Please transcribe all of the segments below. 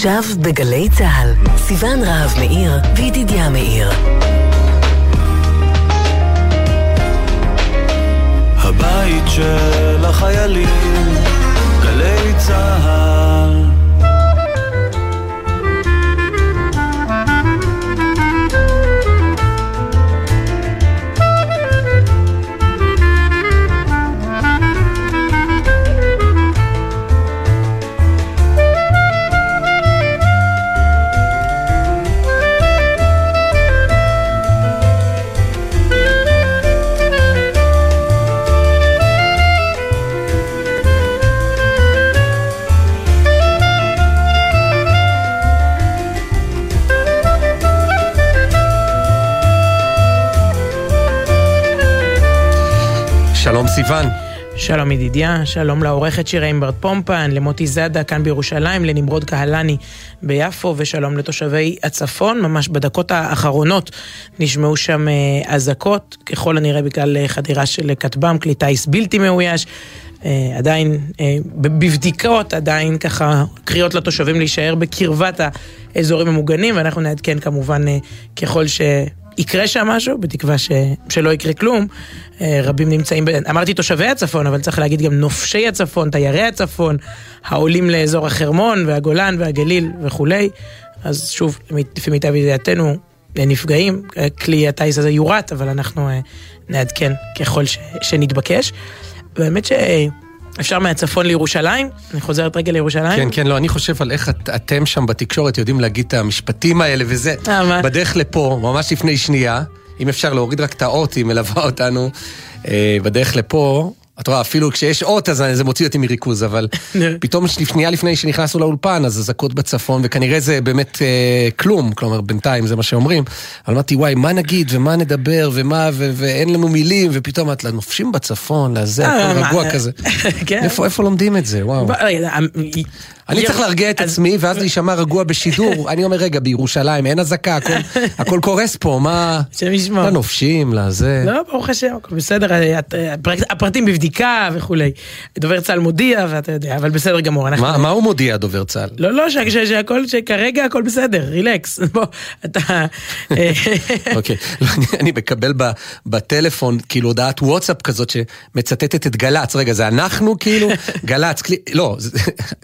עכשיו בגלי צה"ל, סיון רהב מאיר וידידיה מאיר. הבית של החיילים, גלי צה"ל סיון. שלום ידידיה, שלום לעורכת שירה אימברד פומפן, למוטי זאדה כאן בירושלים, לנמרוד קהלני ביפו, ושלום לתושבי הצפון. ממש בדקות האחרונות נשמעו שם אה, אזעקות, ככל הנראה בגלל אה, חדירה של כטב"ם, כלי טיס בלתי מאויש. אה, עדיין בבדיקות, עדיין ככה קריאות לתושבים להישאר בקרבת האזורים המוגנים, ואנחנו נעדכן כמובן ככל ש... יקרה שם משהו, בתקווה ש... שלא יקרה כלום. אה, רבים נמצאים, ב... אמרתי תושבי הצפון, אבל צריך להגיד גם נופשי הצפון, תיירי הצפון, העולים לאזור החרמון והגולן והגליל וכולי. אז שוב, לפי מיטב ידיעתנו, נפגעים, כלי הטיס הזה יורט, אבל אנחנו אה, נעדכן ככל ש... שנתבקש. באמת ש... אפשר מהצפון לירושלים? אני חוזרת רגע לירושלים. כן, כן, לא, אני חושב על איך את, אתם שם בתקשורת יודעים להגיד את המשפטים האלה וזה. אה, מה? בדרך לפה, ממש לפני שנייה, אם אפשר להוריד רק את האות, היא מלווה אותנו. אה, בדרך לפה, את רואה, אפילו כשיש אות, אז זה מוציא אותי מריכוז, אבל פתאום שנייה לפני שנכנסנו לאולפן, אז אזעקות בצפון, וכנראה זה באמת אה, כלום, כלומר, בינתיים זה מה שאומרים. אבל אמרתי, וואי, מה נגיד, ומה נדבר, ומה, ו- ואין לנו מילים, ופתאום את נופשים בצפון, לזה, הכל אה, רגוע כזה. כן. איפה, איפה לומדים את זה, וואו. אני צריך להרגיע את עצמי, ואז להישמע רגוע בשידור. אני אומר, רגע, בירושלים אין אזעקה, הכל קורס פה, מה... השם ישמור. לנופשים, לזה. לא, ברוך השם, בסדר, הפרטים בבדיקה וכולי. דובר צה"ל מודיע, ואתה יודע, אבל בסדר גמור. מה הוא מודיע, דובר צה"ל? לא, לא, שהכל, שכרגע הכל בסדר, רילקס. בוא, אתה... אה, אוקיי, לא, אני מקבל בטלפון, כאילו, הודעת וואטסאפ כזאת שמצטטת את גל"צ. רגע, זה אנחנו, כאילו? גל"צ, לא,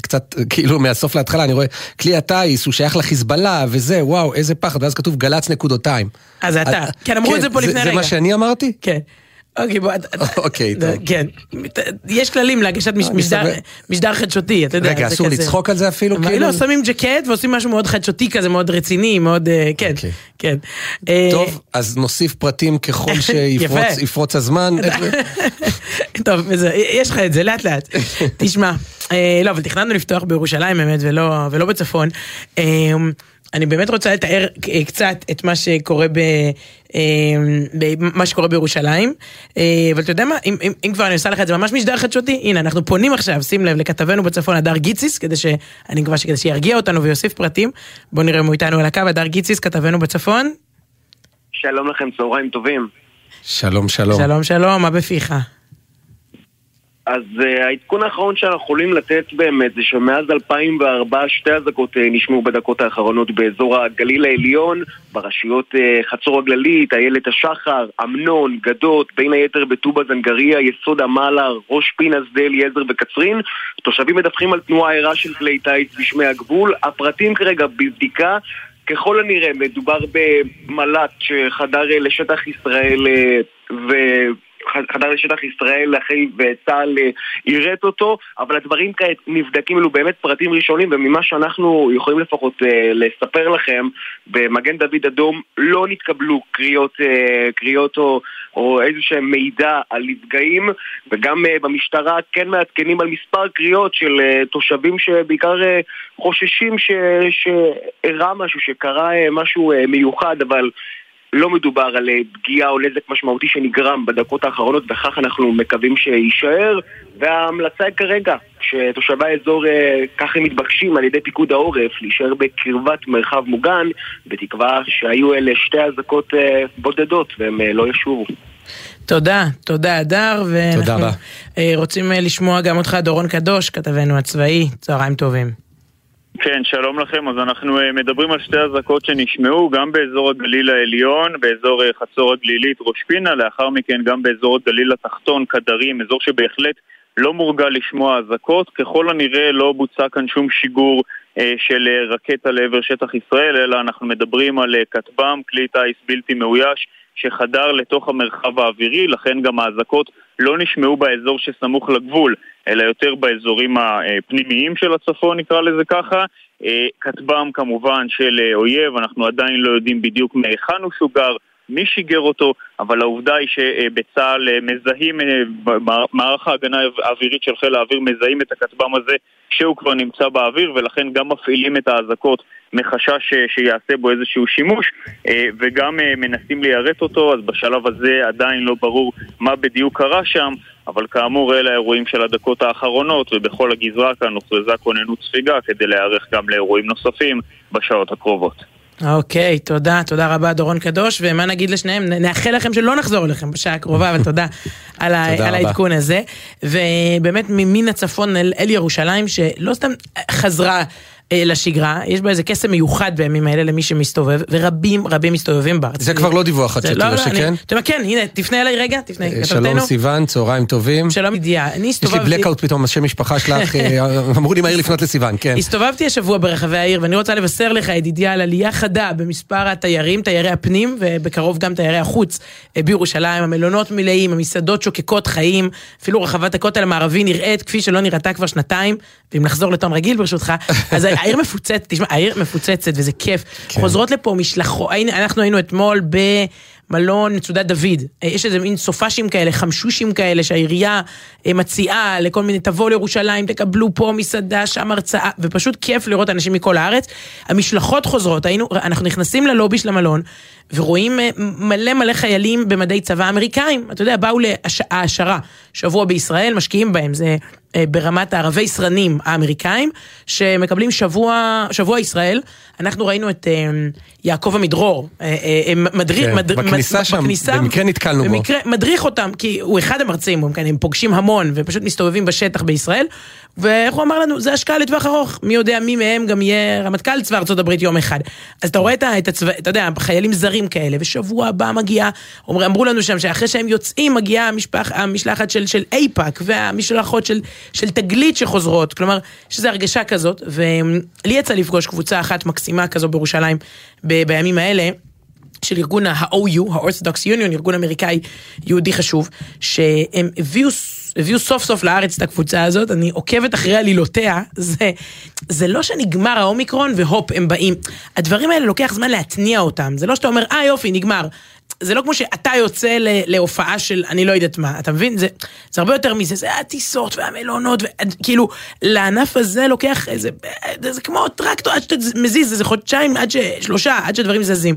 קצת... כאילו מהסוף להתחלה, אני רואה, כלי הטיס הוא שייך לחיזבאללה וזה, וואו, איזה פחד, ואז כתוב גל"צ נקודותיים. אז אתה, כן, אמרו את זה פה לפני רגע. זה מה שאני אמרתי? כן. אוקיי, בוא... אוקיי, טוב. כן. יש כללים להגשת משדר חדשותי, אתה יודע. רגע, אסור לצחוק על זה אפילו? כאילו? לא, שמים ג'קט ועושים משהו מאוד חדשותי כזה, מאוד רציני, מאוד... אה, כן, אוקיי. כן. אה, טוב, אז נוסיף פרטים ככל שיפרוץ הזמן. טוב, יש לך את זה, לאט לאט. תשמע, אה, לא, אבל תכננו לפתוח בירושלים באמת, ולא בצפון. אני באמת רוצה לתאר אה, קצת את מה שקורה ב... אה, מה שקורה בירושלים, אה, אבל אתה יודע מה, אם, אם, אם כבר אני עושה לך את זה ממש משדר חדשותי, הנה אנחנו פונים עכשיו, שים לב, לכתבנו בצפון הדר גיציס, כדי שאני מקווה שכדי שירגיע אותנו ויוסיף פרטים, בוא נראה אם הוא איתנו על הקו, הדר גיציס, כתבנו בצפון. שלום לכם, צהריים טובים. שלום שלום. שלום שלום, מה בפיך? אז uh, העדכון האחרון שאנחנו יכולים לתת באמת זה שמאז 2004 שתי אזעקות uh, נשמעו בדקות האחרונות באזור הגליל העליון, ברשויות uh, חצור הגללית, איילת השחר, אמנון, גדות, בין היתר בטובא זנגריה, יסוד המלר, ראש פינה, שדה אליעזר וקצרין. תושבים מדווחים על תנועה ערה של כלי טיס בשמי הגבול. הפרטים כרגע בבדיקה. ככל הנראה מדובר במל"ט שחדר לשטח ישראל ו... חדר לשטח ישראל אחרי וצה"ל אה, עירת אותו, אבל הדברים כעת נבדקים, אלו באמת פרטים ראשונים, וממה שאנחנו יכולים לפחות אה, לספר לכם, במגן דוד אדום לא נתקבלו קריאות, אה, קריאות או, או איזה שהם מידע על נפגעים, וגם במשטרה כן מעדכנים על מספר קריאות של תושבים שבעיקר חוששים שאירע משהו, שקרה משהו מיוחד, אבל לא מדובר על אה, פגיעה או נזק משמעותי שנגרם בדקות האחרונות וכך אנחנו מקווים שיישאר וההמלצה היא כרגע שתושבי האזור אה, ככה מתבקשים על ידי פיקוד העורף להישאר בקרבת מרחב מוגן בתקווה שהיו אלה שתי אזעקות אה, בודדות והם לא ישובו. תודה, תודה אדר, ואנחנו רוצים לשמוע גם אותך דורון קדוש, כתבנו הצבאי, צהריים טובים. כן, שלום לכם. אז אנחנו אה, מדברים על שתי אזעקות שנשמעו, גם באזור הגליל העליון, באזור אה, חצור הגלילית ראש פינה, לאחר מכן גם באזור הגליל התחתון, קדרים, אזור שבהחלט לא מורגל לשמוע אזעקות. ככל הנראה לא בוצע כאן שום שיגור אה, של רקטה לעבר שטח ישראל, אלא אנחנו מדברים על כטב"ם, כלי טיס בלתי מאויש, שחדר לתוך המרחב האווירי, לכן גם האזעקות לא נשמעו באזור שסמוך לגבול, אלא יותר באזורים הפנימיים של הצפון, נקרא לזה ככה. כטב"ם כמובן של אויב, אנחנו עדיין לא יודעים בדיוק מהיכן הוא שוגר, מי שיגר אותו, אבל העובדה היא שבצה"ל מזהים, מערך ההגנה האווירית של חיל האוויר מזהים את הכטב"ם הזה כשהוא כבר נמצא באוויר, ולכן גם מפעילים את האזעקות מחשש שיעשה בו איזשהו שימוש, אה, וגם אה, מנסים ליירט אותו, אז בשלב הזה עדיין לא ברור מה בדיוק קרה שם, אבל כאמור אלה האירועים של הדקות האחרונות, ובכל הגזרה כאן הוכרזה כוננות ספיגה כדי להיערך גם לאירועים נוספים בשעות הקרובות. אוקיי, תודה, תודה רבה דורון קדוש, ומה נגיד לשניהם? נאחל לכם שלא נחזור אליכם בשעה הקרובה, אבל תודה על, על העדכון הזה. ובאמת ממן הצפון אל, אל ירושלים, שלא סתם חזרה לשגרה, יש בה איזה קסם מיוחד בימים האלה למי שמסתובב, ורבים רבים מסתובבים בארץ. זה כבר לא דיווח חדשתי, לא, לא, שכן? אתה יודע, כן, הנה, תפנה אליי רגע, תפנה, כתבתנו. שלום סיוון, צהריים טובים. שלום ידיעה, אני הסתובבתי... יש לי בלקאוט פתאום, השם משפחה שלך, אה, אמרו לי מהר לפנות לסיוון, כן. הסתובבתי השבוע ברחבי העיר, ואני רוצה לבשר לך, ידידיה, על עלייה חדה במספר התיירים, תיירי הפנים, ובקרוב גם תיירי החוץ אה, בירושלים, המלונות מלאים, המסעדות שוקקות חיים, אפילו רחבת הכותל המערבי נראית כפי שלא נראתה כבר שנתיים, ואם נחזור לטון רגיל ברשותך, אז העיר מפוצצת, תשמע, העיר מפוצצת וזה כיף. כן. חוזרות לפה משלחות, אנחנו היינו אתמול במלון מצודת דוד. אה, יש איזה מין סופאשים כאלה, חמשושים כאלה, שהעירייה אה, מציעה לכל מיני, תבואו לירושלים, תקבלו פה מסעדה, שם הרצאה, ופשוט כיף לראות אנשים מכל הארץ. המשלחות חוזרות, היינו, אנחנו נכנסים ללובי של המלון, ורואים אה, מלא מלא חיילים במדי צבא אמריקאים. אתה יודע, באו להעשרה, שבוע בישראל, משקיעים בהם, זה ברמת הערבי סרנים האמריקאים, שמקבלים שבוע, שבוע ישראל. אנחנו ראינו את יעקב עמידרור, מדריך, כן, מד, בכניסה מד, שם, בכניסה, במקרה נתקלנו במקרה, בו. מדריך אותם, כי הוא אחד המרצים, הם, הם פוגשים המון ופשוט מסתובבים בשטח בישראל, ואיך הוא אמר לנו, זה השקעה לטווח ארוך, מי יודע מי מהם גם יהיה רמטכ"ל צבא ארצות הברית יום אחד. אז אתה רואה את הצבא, אתה יודע, חיילים זרים כאלה, ושבוע הבא מגיע, אמר, אמרו לנו שם שאחרי שהם יוצאים מגיעה המשלחת של, של אייפאק, והמשלחות של, של תגלית שחוזרות, כלומר, יש איזו הרגשה כזאת, ולי יצא לפגוש קבוצה אחת מקסימה כזו בירושלים ב, בימים האלה. של ארגון ה-OU, ה-Orthodox Union, ארגון אמריקאי יהודי חשוב, שהם הביאו, הביאו סוף סוף לארץ את הקבוצה הזאת, אני עוקבת אחרי עלילותיה, זה, זה לא שנגמר האומיקרון והופ, הם באים. הדברים האלה לוקח זמן להתניע אותם, זה לא שאתה אומר, אה יופי, נגמר. זה לא כמו שאתה יוצא להופעה של אני לא יודעת מה, אתה מבין? זה, זה הרבה יותר מזה, זה הטיסות והמלונות, וכאילו, לענף הזה לוקח איזה, זה כמו טרקטור, עד שאתה מזיז, איזה חודשיים, עד ש... שלושה, עד שדברים זזים.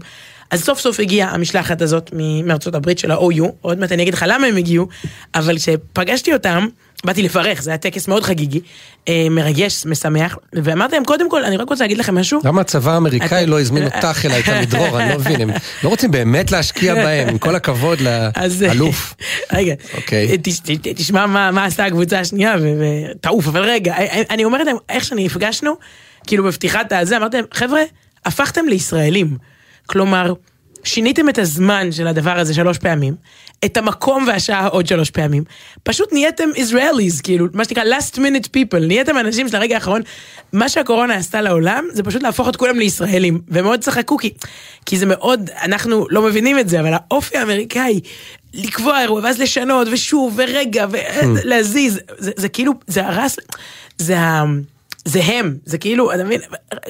אז סוף סוף הגיעה המשלחת הזאת מארצות הברית של ה-OU, עוד מעט אני אגיד לך למה הם הגיעו, אבל כשפגשתי אותם, באתי לברך, זה היה טקס מאוד חגיגי, אה, מרגש, משמח, ואמרתי להם, קודם כל, אני רק רוצה להגיד לכם משהו. למה הצבא האמריקאי לא הזמין אותך אליי, את עמידרור, אני לא מבין, הם לא רוצים באמת להשקיע בהם, עם כל הכבוד לאלוף. רגע, אוקיי. תשמע מה עשתה הקבוצה השנייה, ותעוף, אבל רגע, אני אומרת להם, איך שנפגשנו, כאילו בפתיחת הזה, אמרתי להם, חבר'ה, הפכתם לישראלים. כלומר, שיניתם את הזמן של הדבר הזה שלוש פעמים, את המקום והשעה עוד שלוש פעמים, פשוט נהייתם Israelis, כאילו, מה שנקרא last minute people, נהייתם אנשים של הרגע האחרון. מה שהקורונה עשתה לעולם, זה פשוט להפוך את כולם לישראלים, ומאוד צחקו, כי, כי זה מאוד, אנחנו לא מבינים את זה, אבל האופי האמריקאי, לקבוע אירוע, ואז לשנות, ושוב, ורגע, ולהזיז, hmm. זה, זה כאילו, זה הרס, זה ה... זה הם, זה כאילו, אתה מבין,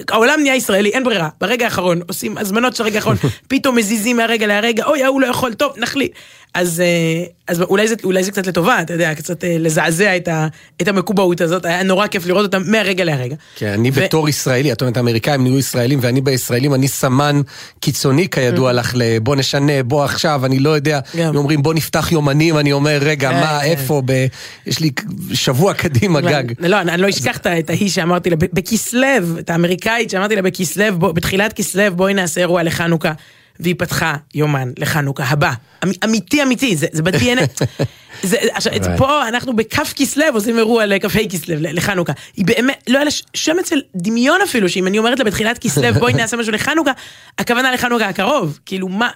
העולם נהיה ישראלי, אין ברירה, ברגע האחרון, עושים הזמנות של הרגע האחרון, פתאום מזיזים מהרגע להרגע, אוי, ההוא לא יכול, טוב, נחליט. אז, אה, אז אולי, זה, אולי זה קצת לטובה, אתה יודע, קצת אה, לזעזע את, ה, את המקובעות הזאת, היה נורא כיף לראות אותם מהרגע להרגע. כן, אני ו... בתור ישראלי, את אומרת, האמריקאים נהיו ישראלים ואני בישראלים, אני סמן קיצוני כידוע mm. לך, בוא נשנה, בוא עכשיו, אני לא יודע, הם אומרים בוא נפתח יומנים, אני אומר, רגע, כן, מה, כן. איפה, ב... יש לי שבוע קדימה גג. לא, אני לא אשכח את ההיא שאמרתי לה, בכסלו, את האמריקאית שאמרתי לה בכסלו, בתחילת כסלו, בואי נעשה אירוע לחנוכה. והיא פתחה יומן לחנוכה הבא. אמ, אמיתי אמיתי, זה, זה ב-DNA. זה, עכשיו, right. פה אנחנו בכף כסלו עושים אירוע לכ"ה כסלו, לחנוכה. היא באמת, לא היה לה שם אצל דמיון אפילו, שאם אני אומרת לה בתחילת כסלו, בואי נעשה משהו לחנוכה, הכוונה לחנוכה הקרוב. כאילו, מה,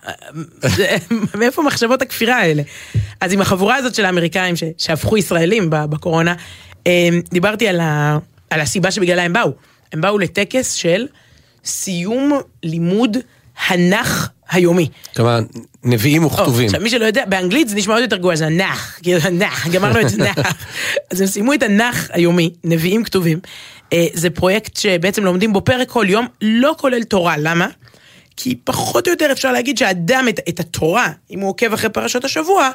מאיפה מחשבות הכפירה האלה? אז עם החבורה הזאת של האמריקאים ש, שהפכו ישראלים בקורונה, אמ, דיברתי על, ה, על הסיבה שבגללה הם באו. הם באו לטקס של סיום לימוד הנח היומי. כלומר, נביאים וכתובים. עכשיו, מי שלא יודע, באנגלית זה נשמע עוד יותר גרוע, זה הנח, כאילו הנח, גמרנו את הנח. אז הם סיימו את הנח היומי, נביאים כתובים. אה, זה פרויקט שבעצם לומדים בו פרק כל יום, לא כולל תורה, למה? כי פחות או יותר אפשר להגיד שהאדם את, את התורה, אם הוא עוקב אחרי פרשות השבוע,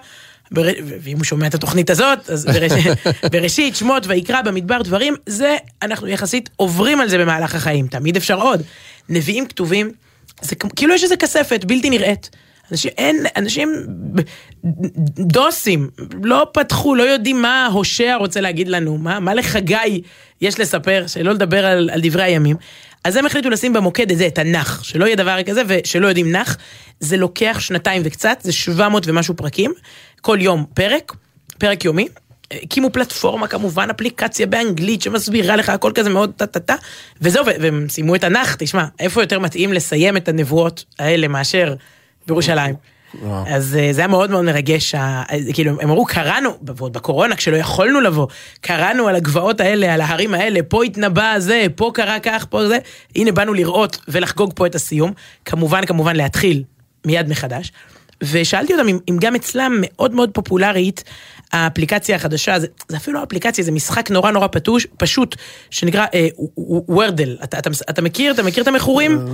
בר... ואם הוא שומע את התוכנית הזאת, אז בראש... בראשית, שמות, ויקרא במדבר דברים, זה, אנחנו יחסית עוברים על זה במהלך החיים, תמיד אפשר עוד. נביאים כתובים, זה כאילו יש איזה כספת בלתי נראית. אנשים, אין, אנשים דוסים, לא פתחו, לא יודעים מה הושע רוצה להגיד לנו, מה, מה לחגי יש לספר, שלא לדבר על, על דברי הימים. אז הם החליטו לשים במוקד את זה, את הנח, שלא יהיה דבר כזה ושלא יודעים נח. זה לוקח שנתיים וקצת, זה 700 ומשהו פרקים, כל יום פרק, פרק יומי. הקימו פלטפורמה כמובן, אפליקציה באנגלית שמסבירה לך הכל כזה מאוד טה טה טה, וזהו, והם סיימו את הנח, תשמע, איפה יותר מתאים לסיים את הנבואות האלה מאשר בירושלים. אז אה, זה היה מאוד מאוד מרגש, כאילו הם אמרו קראנו, ועוד בקורונה כשלא יכולנו לבוא, קראנו על הגבעות האלה, על ההרים האלה, פה התנבא זה, פה קרה כך, פה זה, הנה באנו לראות ולחגוג פה את הסיום, כמובן כמובן להתחיל מיד מחדש. ושאלתי אותם אם, אם גם אצלם מאוד מאוד פופולרית האפליקציה החדשה, זה, זה אפילו לא אפליקציה, זה משחק נורא נורא פתוש, פשוט, שנקרא אה, וורדל. אתה, אתה, אתה מכיר? אתה מכיר את המכורים?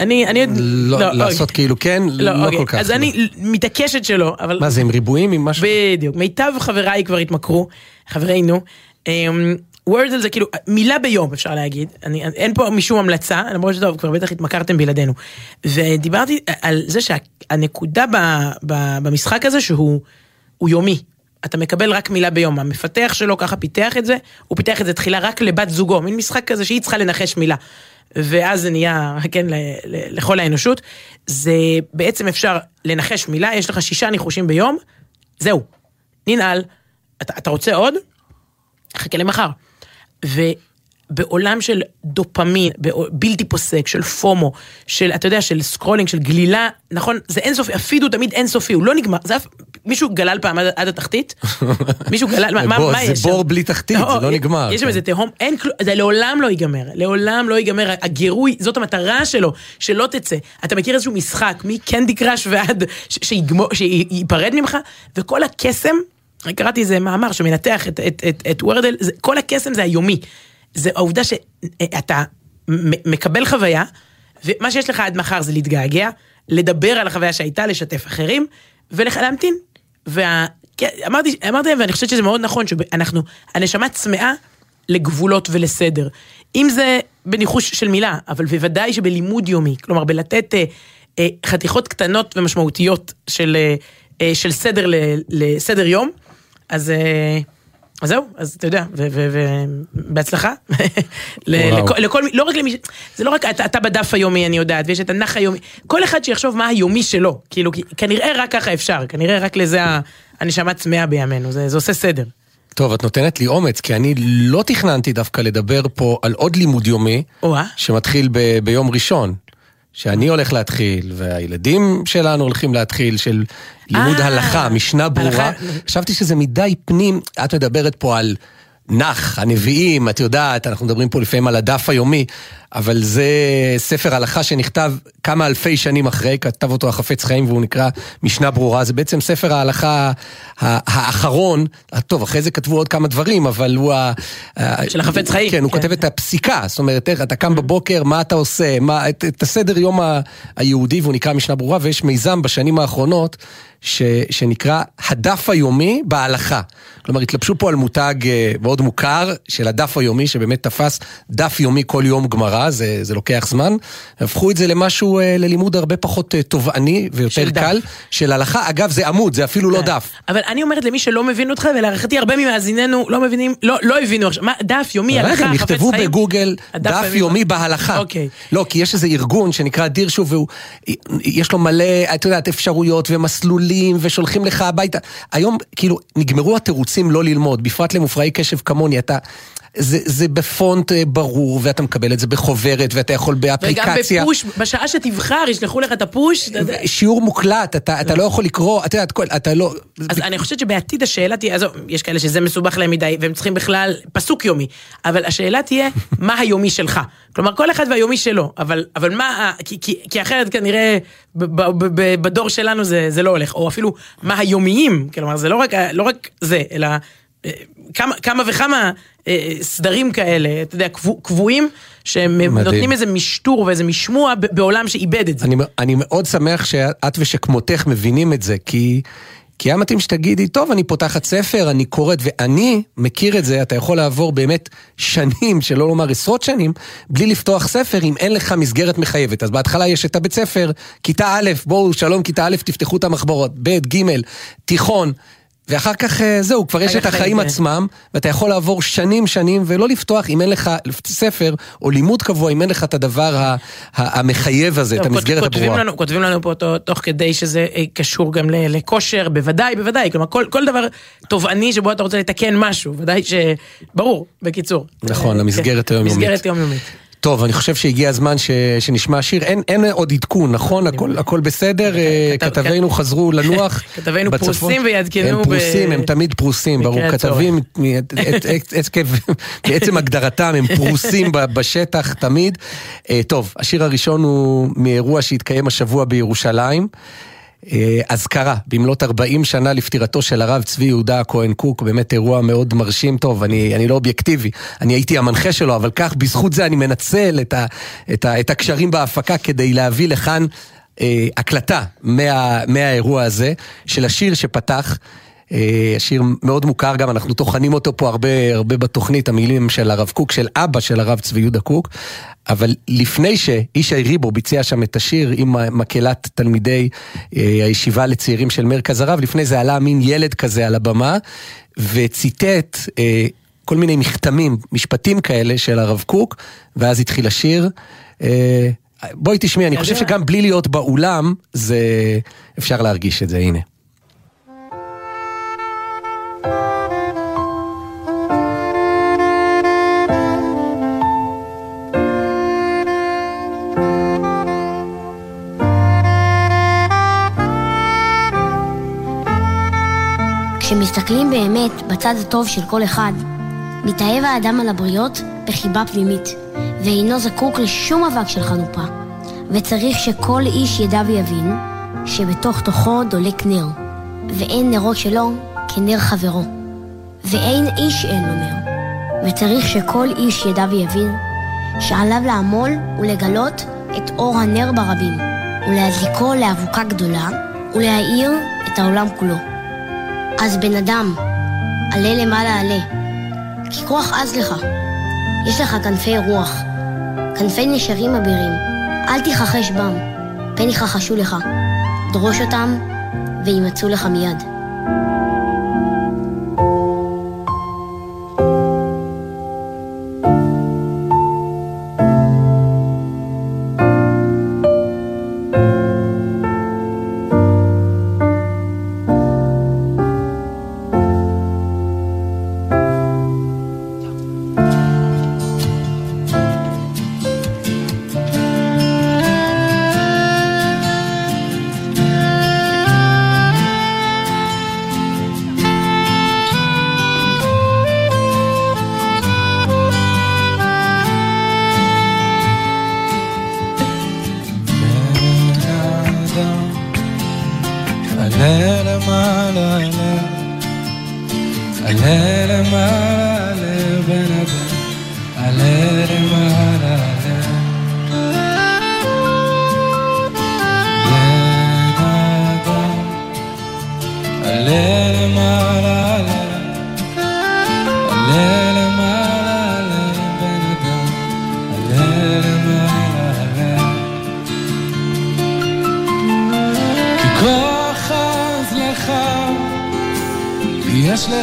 אני, אני... לא, לא לעשות אוקיי. כאילו כן, לא, לא אוקיי. כל כך. אז לא. אני מתעקשת שלא, אבל... מה זה, עם ריבועים? עם משהו? בדיוק. מיטב חבריי כבר התמכרו, חברינו. אמ, וורדל זה כאילו מילה ביום אפשר להגיד, אני, אין פה משום המלצה, למרות שטוב, כבר בטח התמכרתם בלעדינו. ודיברתי על זה שהנקודה ב, ב, במשחק הזה שהוא יומי. אתה מקבל רק מילה ביום, המפתח שלו ככה פיתח את זה, הוא פיתח את זה תחילה רק לבת זוגו, מין משחק כזה שהיא צריכה לנחש מילה. ואז זה נהיה, כן, ל, ל, לכל האנושות. זה בעצם אפשר לנחש מילה, יש לך שישה ניחושים ביום, זהו, ננעל. אתה, אתה רוצה עוד? חכה למחר. ובעולם של דופמין, בלתי פוסק, של פומו, של, אתה יודע, של scrolling, של גלילה, נכון, זה אינסופי, הפיד הוא תמיד אינסופי, הוא לא נגמר, זה אף, מישהו גלל פעם עד, עד התחתית? מישהו גלל, מה, בוא, מה יש שם? זה בור בלי תחתית, לא, זה לא נגמר. יש שם כן. איזה תהום, אין כלום, זה לעולם לא ייגמר, לעולם לא ייגמר, הגירוי, זאת המטרה שלו, שלא תצא. אתה מכיר איזשהו משחק, מ Candy Crush ועד, שייפרד ממך, וכל הקסם קראתי איזה מאמר שמנתח את, את, את, את Wordle, זה, כל הקסם זה היומי. זה העובדה שאתה מקבל חוויה, ומה שיש לך עד מחר זה להתגעגע, לדבר על החוויה שהייתה, לשתף אחרים, ולהמתין. ואמרתי, אמרתי להם, ואני חושבת שזה מאוד נכון, שאנחנו, הנשמה צמאה לגבולות ולסדר. אם זה בניחוש של מילה, אבל בוודאי שבלימוד יומי, כלומר בלתת אה, אה, חתיכות קטנות ומשמעותיות של, אה, אה, של סדר לסדר יום, אז... אה, זהו, אז אתה יודע, ובהצלחה. לכל, לא רק למי, זה לא רק אתה, אתה בדף היומי, אני יודעת, ויש את הנח היומי, כל אחד שיחשוב מה היומי שלו, כאילו, כנראה רק ככה אפשר, כנראה רק לזה הנשמה צמאה בימינו, זה, זה עושה סדר. טוב, את נותנת לי אומץ, כי אני לא תכננתי דווקא לדבר פה על עוד לימוד יומי, שמתחיל ב, ביום ראשון. שאני הולך להתחיל, והילדים שלנו הולכים להתחיל, של לימוד אה, הלכה, משנה ברורה. חשבתי שזה מדי פנים, את מדברת פה על נח, הנביאים, את יודעת, אנחנו מדברים פה לפעמים על הדף היומי, אבל זה ספר הלכה שנכתב כמה אלפי שנים אחרי, כתב אותו החפץ חיים והוא נקרא משנה ברורה, זה בעצם ספר ההלכה האחרון, טוב, אחרי זה כתבו עוד כמה דברים, אבל הוא ה... של החפץ חיים. כן, הוא כן. כותב את הפסיקה, זאת אומרת, איך אתה קם בבוקר, מה אתה עושה, מה, את, את הסדר יום היהודי, והוא נקרא משנה ברורה, ויש מיזם בשנים האחרונות. ש, שנקרא הדף היומי בהלכה. כלומר, התלבשו פה על מותג אה, מאוד מוכר של הדף היומי, שבאמת תפס דף יומי כל יום גמרא, זה, זה לוקח זמן. הפכו את זה למשהו, אה, ללימוד הרבה פחות אה, תובעני ויותר של קל, דף. של הלכה. אגב, זה עמוד, זה אפילו לא כן. דף. אבל אני אומרת למי שלא מבין אותך, ולהערכתי הרבה ממאזיננו לא מבינים, לא, לא הבינו עכשיו, מה, דף יומי, הלכה, חפץ חיים. יכתבו בגוגל דף יומי בהלכה. אוקיי. לא, כי יש איזה ארגון שנקרא דירשו, ויש לו מלא, את יודעת, אפשרויות ומסלולים, ושולחים לך הביתה. היום, כאילו, נגמרו התירוצים לא ללמוד, בפרט למופרעי קשב כמוני, אתה... זה, זה בפונט אה, ברור, ואתה מקבל את זה בחוברת, ואתה יכול באפליקציה. וגם בפוש, בשעה שתבחר, ישלחו לך את הפוש. שיעור מוקלט, אתה, אתה לא יכול לקרוא, אתה יודע, אתה לא... אז אני חושבת שבעתיד השאלה תהיה, עזוב, יש כאלה שזה מסובך להם מדי, והם צריכים בכלל פסוק יומי, אבל השאלה תהיה, מה היומי שלך? כלומר, כל אחד והיומי שלו, אבל, אבל מה, כי, כי, כי אחרת כנראה בדור שלנו זה, זה לא הולך, או אפילו מה היומיים, כלומר, זה לא רק, לא רק זה, אלא... כמה, כמה וכמה אה, סדרים כאלה, אתה יודע, קבועים, שנותנים איזה משטור ואיזה משמוע בעולם שאיבד את זה. אני, אני מאוד שמח שאת ושכמותך מבינים את זה, כי... כי היה מתאים שתגידי, טוב, אני פותחת ספר, אני קוראת, ואני מכיר את זה, אתה יכול לעבור באמת שנים, שלא לומר עשרות שנים, בלי לפתוח ספר, אם אין לך מסגרת מחייבת. אז בהתחלה יש את הבית ספר, כיתה א', בואו, שלום, כיתה א', תפתחו את המחברות, ב', ג', תיכון. ואחר כך אה, זהו, כבר יש את החיים זה. עצמם, ואתה יכול לעבור שנים שנים ולא לפתוח אם אין לך ספר או לימוד קבוע, אם אין לך את הדבר המחייב הזה, את המסגרת הברורה. לנו, כותבים לנו פה תוך כדי שזה אה, קשור גם לכושר, בוודאי, בוודאי, כלומר כל, כל דבר תובעני שבו אתה רוצה לתקן משהו, ודאי ש... ברור, בקיצור. נכון, המסגרת כן, היומיומית. מסגרת יומיומית. טוב, אני חושב שהגיע הזמן ש, שנשמע שיר. אין, אין עוד עדכון, נכון? הכל, הכל בסדר? אה, כתב, כתבינו כת... חזרו לנוח כתבינו בצפון. פרוסים ויעדכנו. הם פרוסים, ב... הם תמיד פרוסים, ברור. כתבים, בעצם הגדרתם, הם פרוסים בשטח תמיד. אה, טוב, השיר הראשון הוא מאירוע שהתקיים השבוע בירושלים. אה, אזכרה, במלאת 40 שנה לפטירתו של הרב צבי יהודה הכהן קוק, באמת אירוע מאוד מרשים טוב, אני, אני לא אובייקטיבי, אני הייתי המנחה שלו, אבל כך, בזכות זה אני מנצל את, ה, את, ה, את הקשרים בהפקה כדי להביא לכאן אה, הקלטה מה, מהאירוע הזה, של השיר שפתח. אה, השיר מאוד מוכר גם, אנחנו טוחנים אותו פה הרבה, הרבה בתוכנית, המילים של הרב קוק, של אבא של הרב צבי יהודה קוק. אבל לפני שאישי ריבו ביצע שם את השיר עם מקהלת תלמידי אה, הישיבה לצעירים של מרכז הרב, לפני זה עלה מין ילד כזה על הבמה וציטט אה, כל מיני מכתמים, משפטים כאלה של הרב קוק, ואז התחיל השיר. בואי תשמעי, אני חושב שגם בלי להיות באולם, זה אפשר להרגיש את זה, הנה. באמת בצד הטוב של כל אחד, מתאהב האדם על הבריות בחיבה פנימית, ואינו זקוק לשום אבק של חנופה. וצריך שכל איש ידע ויבין שבתוך תוכו דולק נר, ואין נרות שלו כנר חברו. ואין איש אין לו נר, וצריך שכל איש ידע ויבין שעליו לעמול ולגלות את אור הנר ברבים, ולהזיקו לאבוקה גדולה, ולהאיר את העולם כולו. אז בן אדם, עלה למעלה עלה, כי כוח עז לך. יש לך כנפי רוח, כנפי נשרים אבירים, אל תכחש בם, פן יכחשו לך. דרוש אותם, וימצאו לך מיד. Alele, alele, alele, alele, alele,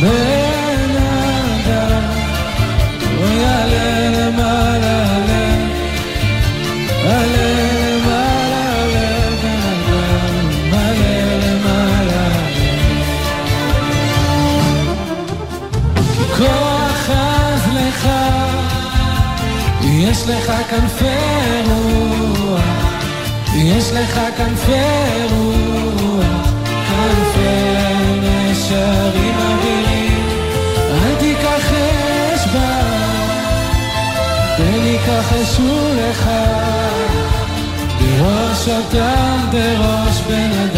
Baby. been a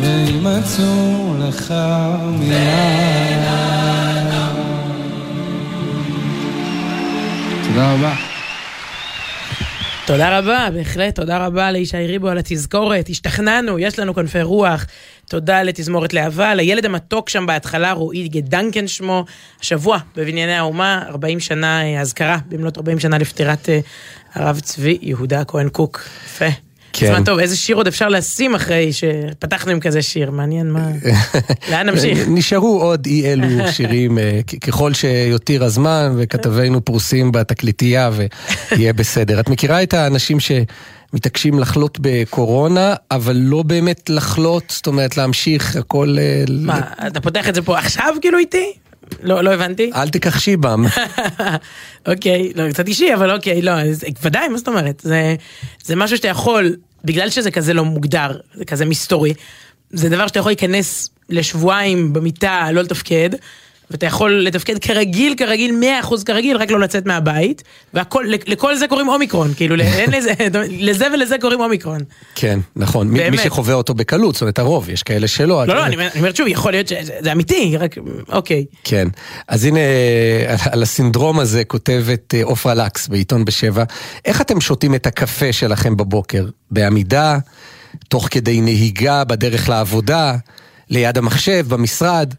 וימצאו לך מיד. תודה רבה, בהחלט, תודה רבה לישי ריבו על התזכורת, השתכנענו, יש לנו כנפי רוח. תודה לתזמורת להבה, לילד המתוק שם בהתחלה, רועי גדנקן שמו, השבוע בבנייני האומה, 40 שנה אה, אזכרה, במלאת 40 שנה לפטירת אה, הרב צבי יהודה כהן קוק. יפה. כן. זמן טוב, איזה שיר עוד אפשר לשים אחרי שפתחנו עם כזה שיר? מעניין מה... לאן נמשיך? נשארו עוד אי אלו שירים, אה, ככל שיותיר הזמן, וכתבינו פרוסים בתקליטייה, ויהיה בסדר. את מכירה את האנשים ש... מתעקשים לחלות בקורונה, אבל לא באמת לחלות, זאת אומרת להמשיך הכל... אה, מה, אתה פותח את זה פה עכשיו כאילו איתי? לא, לא הבנתי. אל תיקח שיבם. אוקיי, לא, קצת אישי, אבל אוקיי, לא, ודאי, מה זאת אומרת? זה, זה משהו שאתה יכול, בגלל שזה כזה לא מוגדר, זה כזה מסתורי, זה דבר שאתה יכול להיכנס לשבועיים במיטה, לא לתפקד, ואתה יכול לתפקד כרגיל, כרגיל, 100% כרגיל, רק לא לצאת מהבית, והכל, לכל זה קוראים אומיקרון, כאילו, אין לזה, לזה ולזה קוראים אומיקרון. כן, נכון, באמת. מי שחווה אותו בקלות, זאת אומרת הרוב, יש כאלה שלא. לא, לא, אני אומרת שוב, יכול להיות שזה אמיתי, רק, אוקיי. כן, אז הנה, על הסינדרום הזה כותבת אה, עופרה לקס בעיתון בשבע, איך אתם שותים את הקפה שלכם בבוקר? בעמידה, תוך כדי נהיגה בדרך לעבודה, ליד המחשב, במשרד?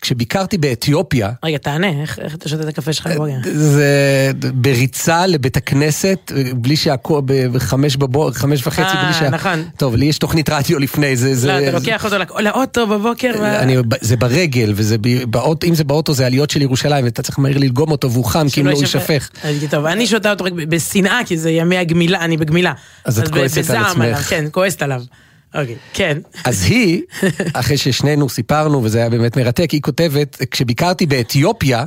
כשביקרתי באתיופיה... רגע, תענה, איך, איך אתה שותה את הקפה שלך בבוקר? זה בריצה לבית הכנסת, בלי שהכל, בחמש בבוקר, חמש וחצי, 아, בלי שה... אה, נכון. טוב, לי יש תוכנית רדיו לפני, זה... לא, זה, אתה לוקח אותו לאוטו בבוקר. אני, זה ברגל, וזה באוטו, אם זה באוטו זה עליות של ירושלים, ואתה צריך מהר ללגום אותו והוא חם, כי אם לא הוא יישפך. טוב, אני שותה אותו רק בשנאה, כי זה ימי הגמילה, אני בגמילה. אז את כועסת על עצמך. כן, כועסת עליו. אוקיי, כן. אז היא, אחרי ששנינו סיפרנו, וזה היה באמת מרתק, היא כותבת, כשביקרתי באתיופיה,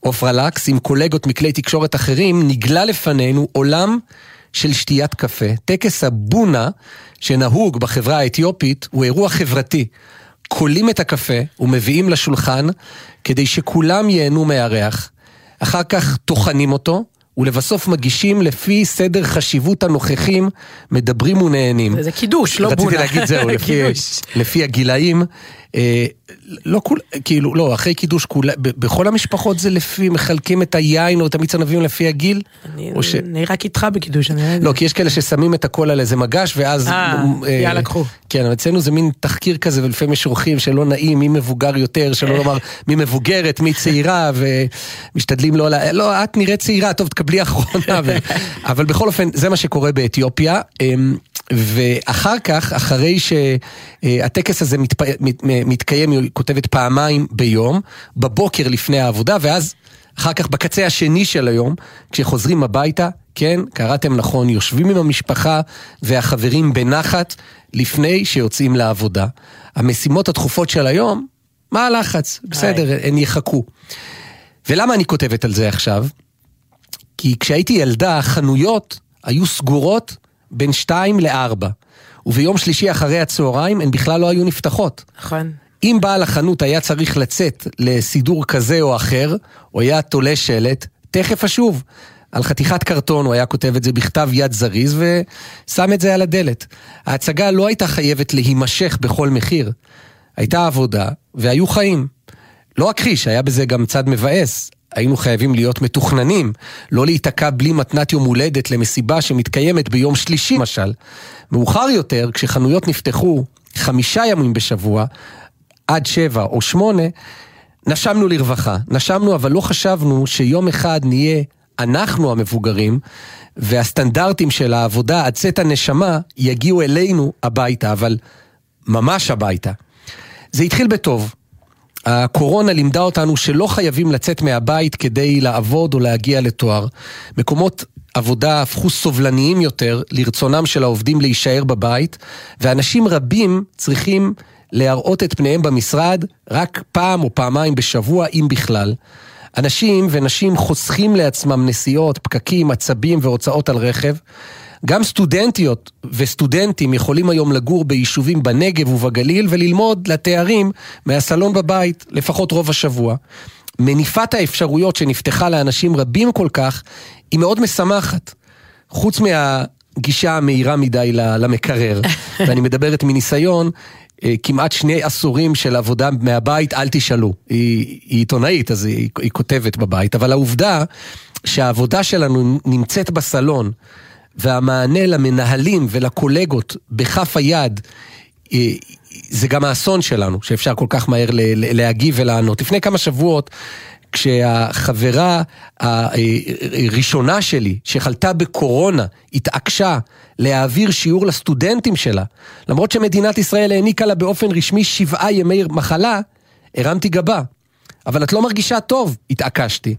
עופרה לקס, עם קולגות מכלי תקשורת אחרים, נגלה לפנינו עולם של שתיית קפה. טקס הבונה, שנהוג בחברה האתיופית, הוא אירוע חברתי. כולים את הקפה ומביאים לשולחן כדי שכולם ייהנו מהריח. אחר כך טוחנים אותו, ולבסוף מגישים לפי סדר חשיבות הנוכחים, מדברים ונהנים. זה קידוש, לא בונה. רציתי להגיד זהו, לפי, לפי הגילאים. אה, לא כול, כאילו, לא, אחרי קידוש כולה, בכל המשפחות זה לפי, מחלקים את היין או את המיץ ענבים לפי הגיל? אני, ש... אני רק איתך בקידוש, אני לא, כי יש כאלה ששמים את הכל על איזה מגש, ואז... אה, אה יאללה, קחו. כן, אבל אצלנו זה מין תחקיר כזה, ולפעמים יש אורחים שלא נעים, מי מבוגר יותר, שלא לומר מי מבוגרת, מי צעירה, ומשתדלים לא... לא, את נראית צעירה, טוב, תקבלי אחרונה. ו... אבל בכל אופן, זה מה שקורה באתיופיה. ואחר כך, אחרי שהטקס הזה מתפ... מתקיים, היא כותבת פעמיים ביום, בבוקר לפני העבודה, ואז אחר כך בקצה השני של היום, כשחוזרים הביתה, כן, קראתם נכון, יושבים עם המשפחה והחברים בנחת לפני שיוצאים לעבודה. המשימות הדחופות של היום, מה הלחץ? בסדר, הן יחכו. ולמה אני כותבת על זה עכשיו? כי כשהייתי ילדה, החנויות היו סגורות בין שתיים לארבע. וביום שלישי אחרי הצהריים הן בכלל לא היו נפתחות. נכון. אם בעל החנות היה צריך לצאת לסידור כזה או אחר, הוא היה תולה שלט, תכף אשוב. על חתיכת קרטון הוא היה כותב את זה בכתב יד זריז ושם את זה על הדלת. ההצגה לא הייתה חייבת להימשך בכל מחיר. הייתה עבודה והיו חיים. לא אכחיש, היה בזה גם צד מבאס. היינו חייבים להיות מתוכננים, לא להיתקע בלי מתנת יום הולדת למסיבה שמתקיימת ביום שלישי למשל. מאוחר יותר, כשחנויות נפתחו חמישה ימים בשבוע, עד שבע או שמונה, נשמנו לרווחה. נשמנו, אבל לא חשבנו שיום אחד נהיה אנחנו המבוגרים, והסטנדרטים של העבודה עד צאת הנשמה יגיעו אלינו הביתה, אבל ממש הביתה. זה התחיל בטוב. הקורונה לימדה אותנו שלא חייבים לצאת מהבית כדי לעבוד או להגיע לתואר. מקומות עבודה הפכו סובלניים יותר לרצונם של העובדים להישאר בבית, ואנשים רבים צריכים להראות את פניהם במשרד רק פעם או פעמיים בשבוע, אם בכלל. אנשים ונשים חוסכים לעצמם נסיעות, פקקים, עצבים והוצאות על רכב. גם סטודנטיות וסטודנטים יכולים היום לגור ביישובים בנגב ובגליל וללמוד לתארים מהסלון בבית, לפחות רוב השבוע. מניפת האפשרויות שנפתחה לאנשים רבים כל כך, היא מאוד משמחת. חוץ מהגישה המהירה מדי למקרר, ואני מדברת מניסיון, אה, כמעט שני עשורים של עבודה מהבית, אל תשאלו. היא, היא עיתונאית, אז היא, היא כותבת בבית, אבל העובדה שהעבודה שלנו נמצאת בסלון, והמענה למנהלים ולקולגות בכף היד, אה, זה גם האסון שלנו, שאפשר כל כך מהר להגיב ולענות. לפני כמה שבועות, כשהחברה הראשונה שלי, שחלתה בקורונה, התעקשה להעביר שיעור לסטודנטים שלה, למרות שמדינת ישראל העניקה לה באופן רשמי שבעה ימי מחלה, הרמתי גבה. אבל את לא מרגישה טוב, התעקשתי.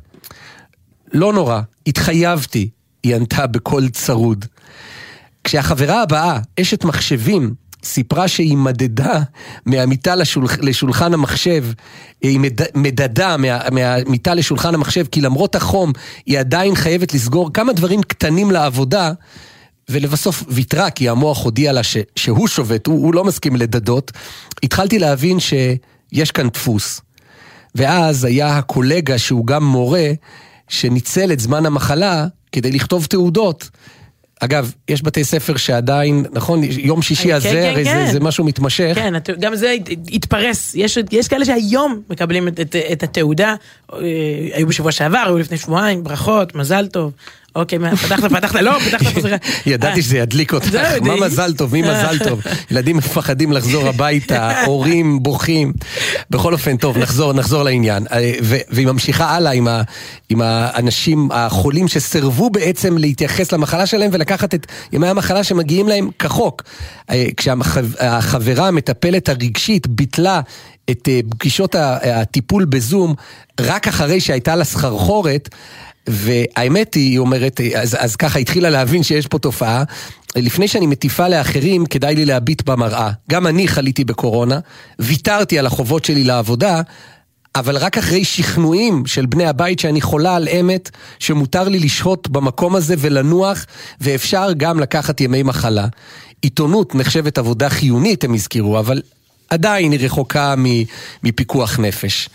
לא נורא, התחייבתי, היא ענתה בקול צרוד. כשהחברה הבאה, אשת מחשבים, סיפרה שהיא מדדה מהמיטה לשולח, לשולחן המחשב, היא מד, מדדה מה, מהמיטה לשולחן המחשב, כי למרות החום היא עדיין חייבת לסגור כמה דברים קטנים לעבודה, ולבסוף ויתרה, כי המוח הודיע לה ש, שהוא שובת, הוא, הוא לא מסכים לדדות. התחלתי להבין שיש כאן דפוס. ואז היה הקולגה שהוא גם מורה, שניצל את זמן המחלה כדי לכתוב תעודות. אגב, יש בתי ספר שעדיין, נכון, יום שישי כן, הזה, כן, הרי כן. זה, זה משהו מתמשך. כן, גם זה התפרס. יש, יש כאלה שהיום מקבלים את, את, את התעודה, אה, היו בשבוע שעבר, היו לפני שבועיים, ברכות, מזל טוב. אוקיי, פתחת, פתחת, לא, פתחת שיחה. ידעתי שזה ידליק אותך, מה מזל טוב, מי מזל טוב. ילדים מפחדים לחזור הביתה, הורים בוכים. בכל אופן, טוב, נחזור, נחזור לעניין. אה, והיא ממשיכה הלאה עם, האנשים החולים שסירבו בעצם להתייחס למחלה שלהם ולקחת את ימי המחלה שמגיעים להם כחוק. אה, כשהחברה המטפלת הרגשית ביטלה את אה, פגישות הטיפול בזום רק אחרי שהייתה לה סחרחורת, והאמת היא, היא אומרת, אז, אז ככה התחילה להבין שיש פה תופעה. לפני שאני מטיפה לאחרים, כדאי לי להביט במראה. גם אני חליתי בקורונה, ויתרתי על החובות שלי לעבודה, אבל רק אחרי שכנועים של בני הבית שאני חולה על אמת, שמותר לי לשהות במקום הזה ולנוח, ואפשר גם לקחת ימי מחלה. עיתונות נחשבת עבודה חיונית, הם הזכירו, אבל עדיין היא רחוקה מפיקוח נפש.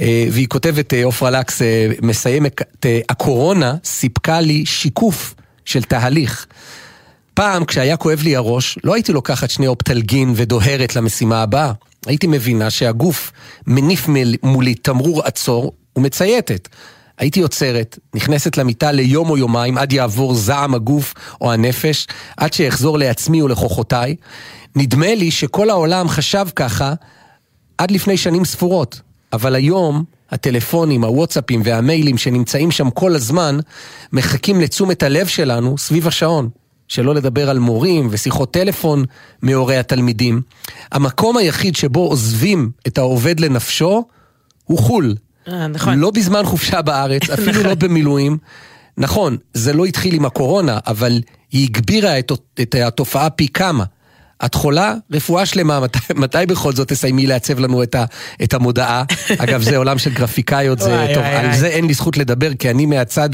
אה, והיא כותבת, אה, עופרה לקס אה, מסיימת, הקורונה סיפקה לי שיקוף של תהליך. פעם, כשהיה כואב לי הראש, לא הייתי לוקחת שני אופטלגין ודוהרת למשימה הבאה. הייתי מבינה שהגוף מניף מולי תמרור עצור ומצייתת. הייתי עוצרת, נכנסת למיטה ליום או יומיים עד יעבור זעם הגוף או הנפש, עד שאחזור לעצמי ולכוחותיי. נדמה לי שכל העולם חשב ככה עד לפני שנים ספורות. אבל היום הטלפונים, הוואטסאפים והמיילים שנמצאים שם כל הזמן, מחכים לתשומת הלב שלנו סביב השעון. שלא לדבר על מורים ושיחות טלפון מהורי התלמידים. המקום היחיד שבו עוזבים את העובד לנפשו הוא חו"ל. אה, נכון. לא בזמן חופשה בארץ, אפילו לא. במילואים. נכון, זה לא התחיל עם הקורונה, אבל היא הגבירה את, את התופעה פי כמה. את חולה? רפואה שלמה, מתי, מתי בכל זאת תסיימי לעצב לנו את, ה, את המודעה? אגב, זה עולם של גרפיקאיות, זה וואי, טוב, וואי, על וואי. זה אין לי זכות לדבר, כי אני מהצד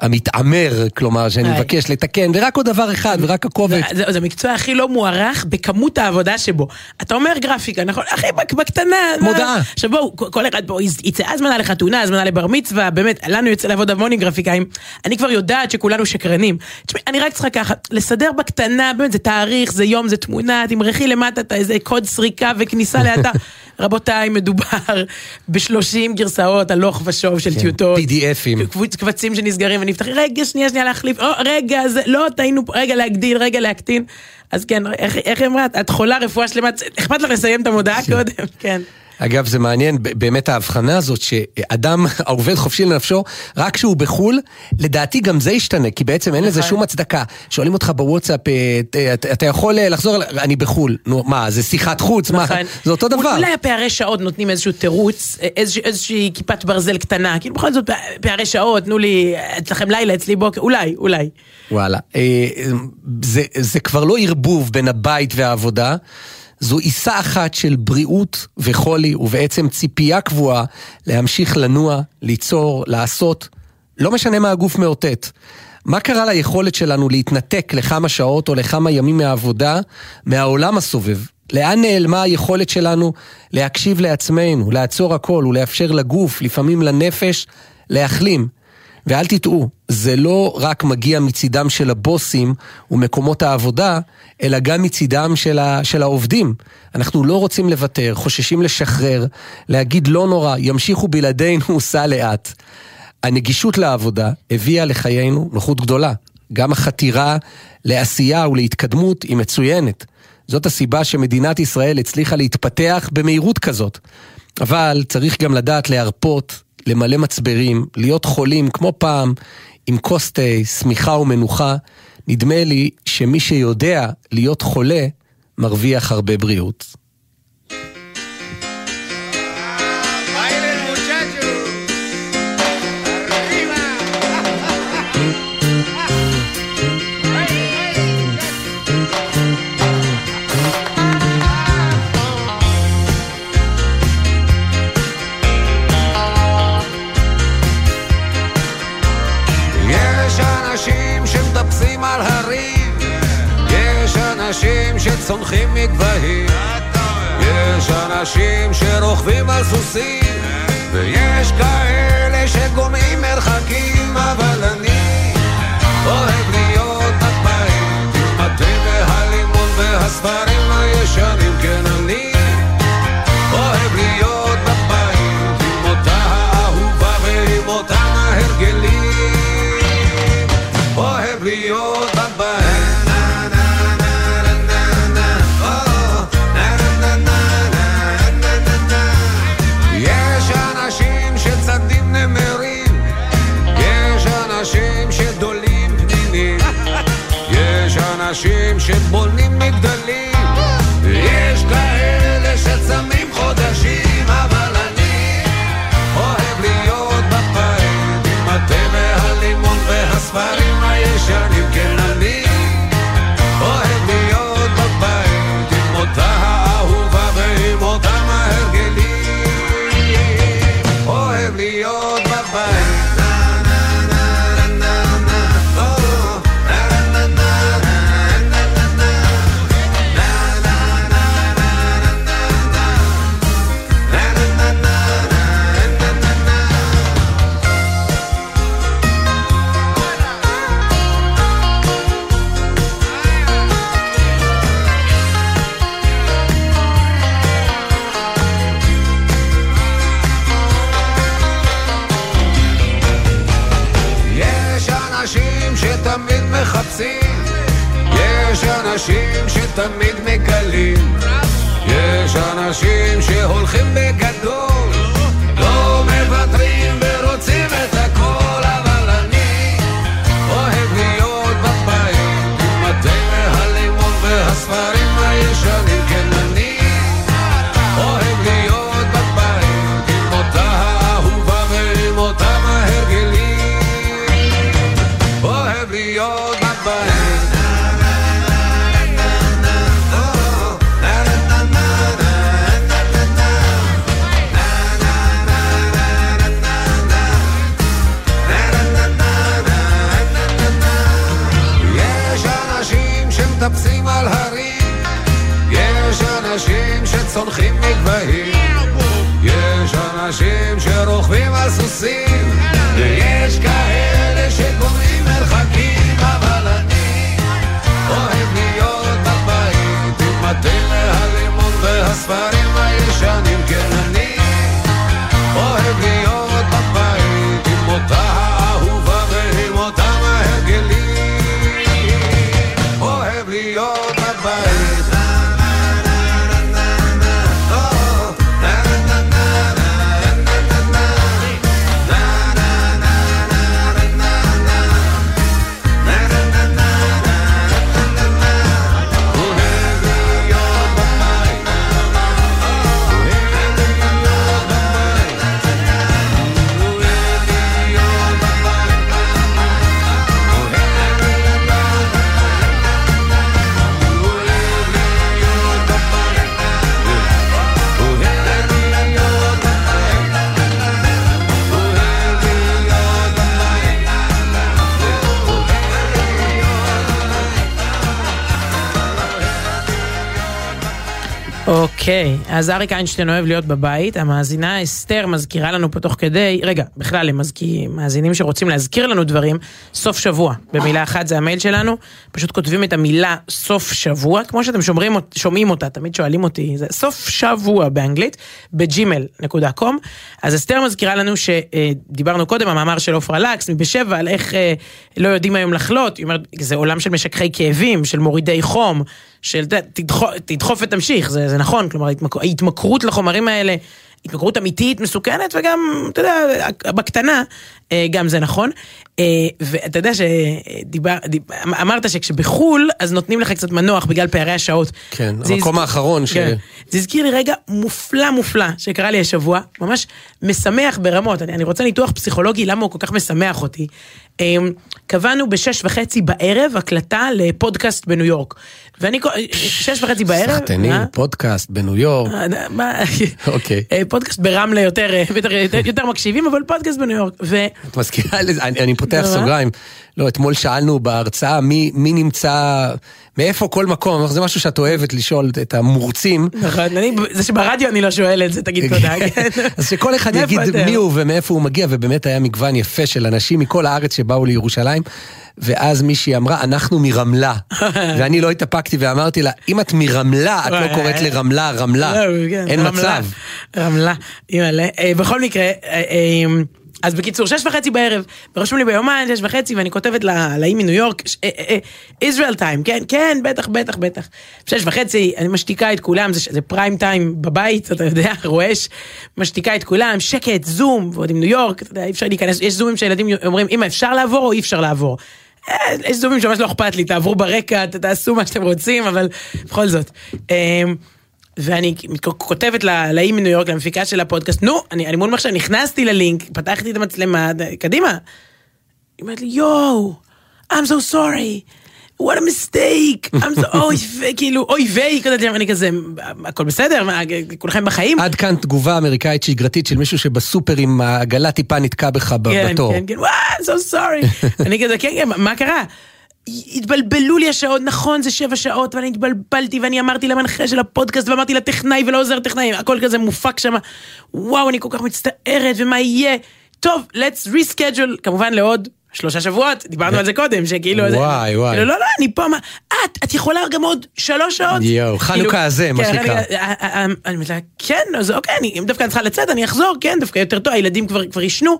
המתעמר, כלומר, שאני וואי. מבקש לתקן, ורק עוד דבר אחד, ורק הקובץ. זה, זה, זה המקצוע הכי לא מוערך בכמות העבודה שבו. אתה אומר גרפיקה, נכון? אחי, בקטנה. מודעה. עכשיו בואו, כל אחד פה יצא הזמנה לחתונה, הזמנה לבר מצווה, באמת, לנו יוצא לעבוד המון עם גרפיקאים. אני כבר יודעת שכולנו שקרנים. תשמע, אני רק צריכה ככה, לסדר בקטנה, באמת, זה תאריך, זה יום, זה תמונה, תמרחי למטה את איזה קוד סריקה וכניסה לאתר. רבותיי, מדובר בשלושים גרסאות הלוך ושוב של כן, טיוטות. PDFים. קבצים שנסגרים ונפתחים, רגע, שנייה, שנייה להחליף, או, רגע, זה, לא, טעינו, רגע להגדיל, רגע להקטין. אז כן, איך היא אמרה? את חולה, רפואה שלמה, אכפת לך לסיים את המודעה כן. קודם? כן. אגב, זה מעניין, באמת ההבחנה הזאת שאדם העובד חופשי לנפשו, רק כשהוא בחו"ל, לדעתי גם זה ישתנה, כי בעצם אין לזה נכון. שום הצדקה. שואלים אותך בוואטסאפ, אה, אתה יכול אה, לחזור, אני בחו"ל. נו, מה, זה שיחת חוץ? מה, נכון. זה אותו דבר. אולי הפערי שעות נותנים איזשהו תירוץ, אה, איזושהי כיפת ברזל קטנה, כאילו בכל זאת פערי שעות, תנו לי, אצלכם לילה, אצלי בוקר, אולי, אולי. וואלה. זה כבר לא ערבוב בין הבית והעבודה. זו עיסה אחת של בריאות וחולי, ובעצם ציפייה קבועה להמשיך לנוע, ליצור, לעשות, לא משנה מה הגוף מאותת. מה קרה ליכולת שלנו להתנתק לכמה שעות או לכמה ימים מהעבודה, מהעולם הסובב? לאן נעלמה היכולת שלנו להקשיב לעצמנו, לעצור הכל ולאפשר לגוף, לפעמים לנפש, להחלים? ואל תטעו, זה לא רק מגיע מצידם של הבוסים ומקומות העבודה, אלא גם מצידם של, ה, של העובדים. אנחנו לא רוצים לוותר, חוששים לשחרר, להגיד לא נורא, ימשיכו בלעדינו, סע לאט. הנגישות לעבודה הביאה לחיינו נוחות גדולה. גם החתירה לעשייה ולהתקדמות היא מצוינת. זאת הסיבה שמדינת ישראל הצליחה להתפתח במהירות כזאת. אבל צריך גם לדעת להרפות, למלא מצברים, להיות חולים כמו פעם, עם כוס תה, שמיכה ומנוחה, נדמה לי שמי שיודע להיות חולה, מרוויח הרבה בריאות. צונחים מגבהים. יש אנשים שרוכבים על סוסים ויש כאלה שגומעים מרחקים אבל אני אוהב להיות בבית עם התה והלימון והספרים הישנים כן אנשים אנשים שצונחים מגבהים, יש אנשים שרוכבים על סוסים, ויש כאלה אוקיי, אז אריק איינשטיין אוהב להיות בבית, המאזינה אסתר מזכירה לנו פה תוך כדי, רגע, בכלל, הם מאזינים שרוצים להזכיר לנו דברים, סוף שבוע, במילה אחת זה המייל שלנו, פשוט כותבים את המילה סוף שבוע, כמו שאתם שומרים, שומעים אותה, תמיד שואלים אותי, זה סוף שבוע באנגלית, בג'ימל.קום, אז אסתר מזכירה לנו שדיברנו קודם, המאמר של עופרה לקס מבשבע, על איך אה, לא יודעים היום לחלות, היא אומרת, זה עולם של משככי כאבים, של מורידי חום, של תדחוף, תדחוף ותמשיך, זה, זה נכון, כלומר ההתמכרות לחומרים האלה, התמכרות אמיתית, מסוכנת, וגם, אתה יודע, בקטנה, גם זה נכון. ואתה יודע שדיבר, אמרת שכשבחו"ל, אז נותנים לך קצת מנוח בגלל פערי השעות. כן, המקום האחרון ש... כן. זה הזכיר לי רגע מופלא מופלא שקרה לי השבוע, ממש משמח ברמות, אני, אני רוצה ניתוח פסיכולוגי למה הוא כל כך משמח אותי. קבענו בשש וחצי בערב הקלטה לפודקאסט בניו יורק. ואני, שש וחצי בערב. סחטנים, פודקאסט בניו יורק. אוקיי. פודקאסט ברמלה יותר, יותר, יותר מקשיבים, אבל פודקאסט בניו יורק. ו... את מזכירה לזה, אני, פותח סוגריים. לא, אתמול שאלנו בהרצאה מי נמצא, מאיפה כל מקום, זה משהו שאת אוהבת לשאול את המורצים. נכון, זה שברדיו אני לא שואל את זה, תגיד תודה. אז שכל אחד יגיד מי הוא ומאיפה הוא מגיע, ובאמת היה מגוון יפה של אנשים מכל הארץ שבאו לירושלים. ואז מישהי אמרה, אנחנו מרמלה. ואני לא התאפקתי ואמרתי לה, אם את מרמלה, את לא קוראת לרמלה, רמלה. אין מצב. רמלה, אימא'לה. בכל מקרה, אז בקיצור, שש וחצי בערב, ורשום לי ביומן, שש וחצי, ואני כותבת לאי מניו יורק, ישראל טיים, כן, כן, בטח, בטח, בטח. שש וחצי, אני משתיקה את כולם, זה, זה פריים טיים בבית, אתה יודע, רועש, משתיקה את כולם, שקט, זום, ועוד עם ניו יורק, אתה יודע, אי אפשר להיכנס, יש זומים שהילדים אומרים, אמא, אפשר לעבור או אי אפשר לעבור? יש זומים שממש לא אכפת לי, תעברו ברקע, תעשו מה שאתם רוצים, אבל בכל זאת. ואני כותבת לאי מניו יורק, למפיקה של הפודקאסט, נו, אני, אני מול מחשב, נכנסתי ללינק, פתחתי את המצלמה, קדימה. היא אומרת לי, יואו, I'm so sorry. what a mistake, I'm so, אוי, כאילו, אוי ויי, אני כזה, הכל בסדר, כולכם בחיים? עד כאן תגובה אמריקאית שגרתית של מישהו בסופר עם העגלה טיפה נתקע בך כן, בתור. כן, כן, וואו, so sorry. אני כזה, כן, כן, מה קרה? התבלבלו לי השעות, נכון זה שבע שעות, ואני התבלבלתי ואני אמרתי למנחה של הפודקאסט ואמרתי לטכנאי ולעוזר טכנאי, הכל כזה מופק שם, וואו, אני כל כך מצטערת, ומה יהיה? טוב, let's reschedule, כמובן לעוד שלושה שבועות, דיברנו על זה קודם, שכאילו... וואי, זה, וואי. כאילו, לא, לא, אני פה, מה... את, את יכולה גם עוד שלוש שעות? יואו, חנוכה כאילו, הזה, מה כן, שנקרא. אני- אני- אני אני אומרת לה, כן, אז אוקיי, אם דווקא אני צריכה לצאת, אני אחזור, כן, דווקא יותר טוב, הילדים כבר כבר ישנו,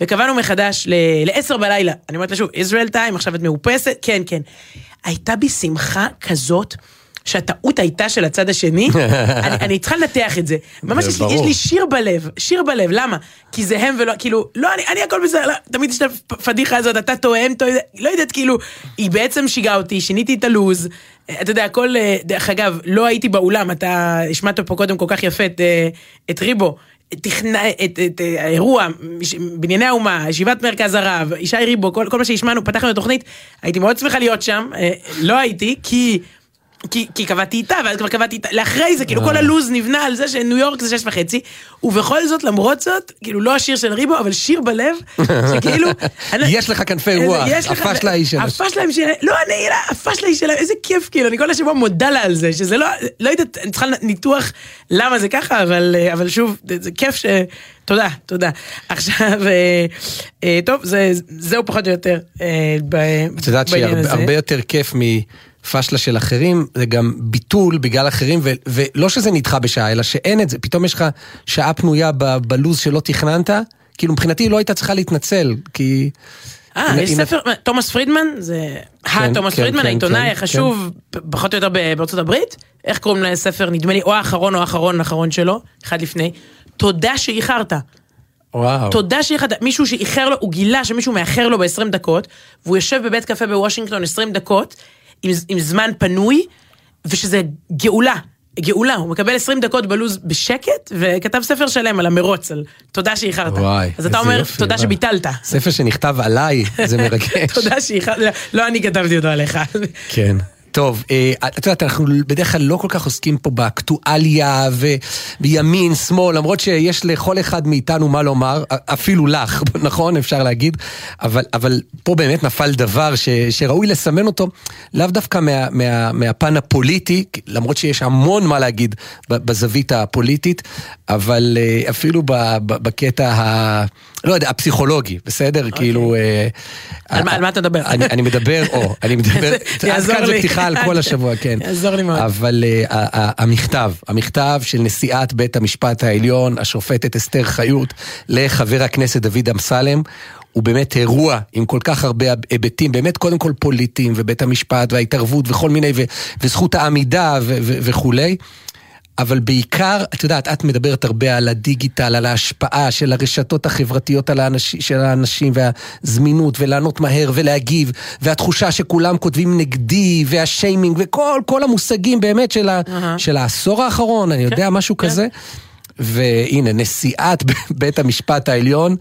וקבענו מחדש ל- לעשר בלילה. אני אומרת לה שוב, ישראל טיים, עכשיו את מאופסת? כן, כן. הייתה בי שמחה כזאת. שהטעות הייתה של הצד השני, אני, אני צריכה לנתח את זה. ממש יש לי, יש. לי שיר בלב, שיר בלב, למה? כי זה הם ולא, כאילו, לא, אני, אני הכל בסדר, לא, תמיד יש את הפדיחה הזאת, אתה טועה, הם טועה, לא יודעת, כאילו, היא בעצם שיגעה אותי, שיניתי את הלוז, אה, אתה יודע, הכל, אה, דרך אגב, לא הייתי באולם, אתה השמעת פה קודם כל כך יפה את, אה, את ריבו. תכנע, את, את, את האירוע, בנייני האומה, ישיבת מרכז הרב, ישי ריבו, כל, כל מה שהשמענו, פתחנו את התוכנית, הייתי מאוד שמחה להיות שם, לא הייתי, כי... כי, כי קבעתי איתה, ואז כבר קבעתי איתה, לאחרי זה, כאילו כל הלו"ז נבנה על זה שניו יורק זה שש וחצי, ובכל זאת, למרות זאת, כאילו לא השיר של ריבו, אבל שיר בלב, שכאילו... אני- יש לך כנפי רוח, הפשלה היא שלה. הפשלה היא שלה, לא, אני, הפשלה היא שלה, איזה כיף, כאילו, אני כל השבוע מודה לה על זה, שזה לא, לא יודעת, אני צריכה ניתוח למה זה ככה, אבל, אה, אבל שוב, זה, כיף ש... תודה, תודה. עכשיו, אה, אה, טוב, זה, זהו פחות או יותר אה, ב- את יודעת בעניין הזה. שהרבה יותר כיף מפשלה של אחרים, זה גם ביטול בגלל אחרים, ו- ולא שזה נדחה בשעה, אלא שאין את זה, פתאום יש לך שעה פנויה ב- בלוז שלא תכננת, כאילו מבחינתי לא הייתה צריכה להתנצל, כי... אה, יש ספר, תומאס פרידמן, זה כן, התומאס כן, פרידמן, כן, העיתונאי כן, החשוב, פחות או יותר בארצות הברית, איך קוראים לספר, נדמה לי, או האחרון או האחרון האחרון שלו, אחד לפני, תודה שאיחרת. וואו. תודה שאיחרת, מישהו שאיחר לו, הוא גילה שמישהו מאחר לו ב-20 דקות, והוא יושב בבית קפה בוושינגטון 20 דקות, עם, עם זמן פנוי, ושזה גאולה. גאולה, הוא מקבל 20 דקות בלוז בשקט, וכתב ספר שלם על המרוץ, על תודה שאיחרת. וואי, אז אתה אומר, יופי, תודה וואו. שביטלת. ספר שנכתב עליי, זה מרגש. תודה שאיחרת, לא, לא אני כתבתי אותו עליך. כן. טוב, אה, את יודעת, אנחנו בדרך כלל לא כל כך עוסקים פה באקטואליה ובימין, שמאל, למרות שיש לכל אחד מאיתנו מה לומר, אפילו לך, נכון? אפשר להגיד, אבל, אבל פה באמת נפל דבר ש, שראוי לסמן אותו, לאו דווקא מה, מה, מהפן הפוליטי, למרות שיש המון מה להגיד בזווית הפוליטית, אבל אה, אפילו בקטע ה... לא יודע, הפסיכולוגי, בסדר? כאילו... אה, על מה- על מה אתה מדבר? אני, מדבר, או, אני מדבר, עד יעזור כאן זה לי. פתיחה על כל השבוע, כן. יעזור לי מאוד. אבל uh, ה- ה- המכתב, המכתב של נשיאת בית המשפט העליון, השופטת אסתר חיות, לחבר הכנסת דוד אמסלם, הוא באמת אירוע עם כל כך הרבה היבטים, באמת קודם כל פוליטיים, ובית המשפט וההתערבות וכל מיני, וזכות העמידה ו- ו- וכולי. אבל בעיקר, את יודעת, את מדברת הרבה על הדיגיטל, על ההשפעה של הרשתות החברתיות על האנשים, של האנשים והזמינות, ולענות מהר ולהגיב, והתחושה שכולם כותבים נגדי, והשיימינג, וכל כל המושגים באמת של, ה, אהה. של העשור האחרון, אני יודע, משהו כזה. והנה, נשיאת בית המשפט העליון,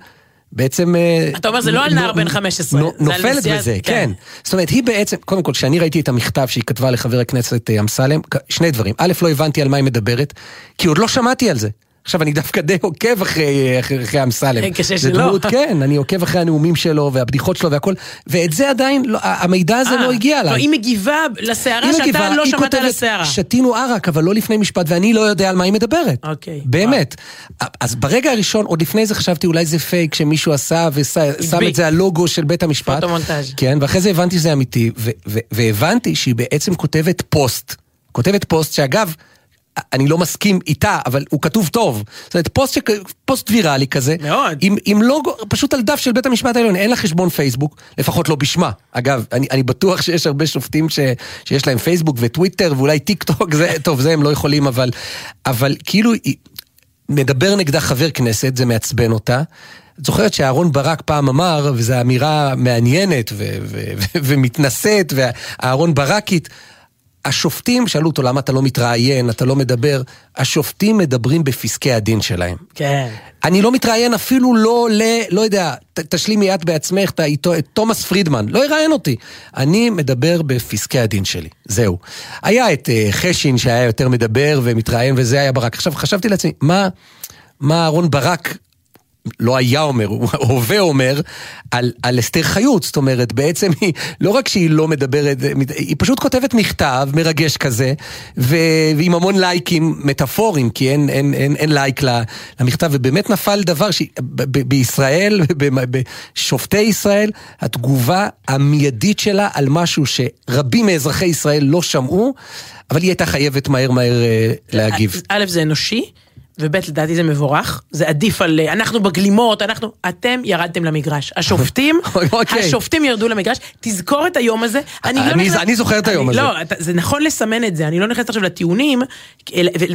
בעצם... אה, אתה אומר, זה לא על נער בן 15, נו- זה על נופלת בזה, כן. כן. זאת אומרת, היא בעצם, קודם כל, כשאני ראיתי את המכתב שהיא כתבה לחבר הכנסת אה, אמסלם, שני דברים. א', לא הבנתי על מה היא מדברת, כי עוד לא שמעתי על זה. עכשיו, אני דווקא די עוקב אחרי, אחרי, אחרי אמסלם. קשה זה שלא. דמות, כן, אני עוקב אחרי הנאומים שלו והבדיחות שלו והכל, ואת זה עדיין, לא, המידע הזה אה, לא הגיע אליי. לא, היא מגיבה לסערה שאתה מגיבה, לא שמעת על הסערה. שתינו ערק, אבל לא לפני משפט, ואני לא יודע על מה היא מדברת. אוקיי. באמת. אז ברגע הראשון, עוד לפני זה חשבתי אולי זה פייק שמישהו עשה ושם. את זה הלוגו של בית המשפט. פוטומונטאז'. כן, ואחרי זה הבנתי שזה אמיתי, והבנתי שהיא בעצם כותבת פוסט. כותבת פוסט שאגב, אני לא מסכים איתה, אבל הוא כתוב טוב. זאת אומרת, פוסט, שכ... פוסט ויראלי כזה. מאוד. עם, עם לוגו, פשוט על דף של בית המשפט העליון, אין לה חשבון פייסבוק, לפחות לא בשמה. אגב, אני, אני בטוח שיש הרבה שופטים ש, שיש להם פייסבוק וטוויטר ואולי טיק טוק, זה, טוב, זה הם לא יכולים, אבל, אבל כאילו, מדבר נגדה חבר כנסת, זה מעצבן אותה. את זוכרת שאהרון ברק פעם אמר, וזו אמירה מעניינת ומתנשאת, ואהרון ברקית, השופטים, שאלו אותו למה אתה לא מתראיין, אתה לא מדבר, השופטים מדברים בפסקי הדין שלהם. כן. אני לא מתראיין אפילו לא ל... לא יודע, ת, תשלימי את בעצמך את, את תומאס פרידמן, לא יראיין אותי. אני מדבר בפסקי הדין שלי, זהו. היה את uh, חשין שהיה יותר מדבר ומתראיין וזה היה ברק. עכשיו חשבתי לעצמי, מה, מה אהרון ברק לא היה אומר, הוא הווה אומר, על, על אסתר חיות. זאת אומרת, בעצם היא, לא רק שהיא לא מדברת, היא פשוט כותבת מכתב מרגש כזה, ו, ועם המון לייקים מטאפוריים, כי אין, אין, אין, אין לייק למכתב, ובאמת נפל דבר שבישראל, בשופטי ישראל, התגובה המיידית שלה על משהו שרבים מאזרחי ישראל לא שמעו, אבל היא הייתה חייבת מהר מהר אה, להגיב. א', זה אנושי. וב' לדעתי זה מבורך, זה עדיף על אנחנו בגלימות, אנחנו, אתם ירדתם למגרש. השופטים, אוקיי. השופטים ירדו למגרש, תזכור את היום הזה. אני, לא נכנס, אני זוכר את היום הזה. לא, זה נכון לסמן את זה, אני לא נכנסת עכשיו לטיעונים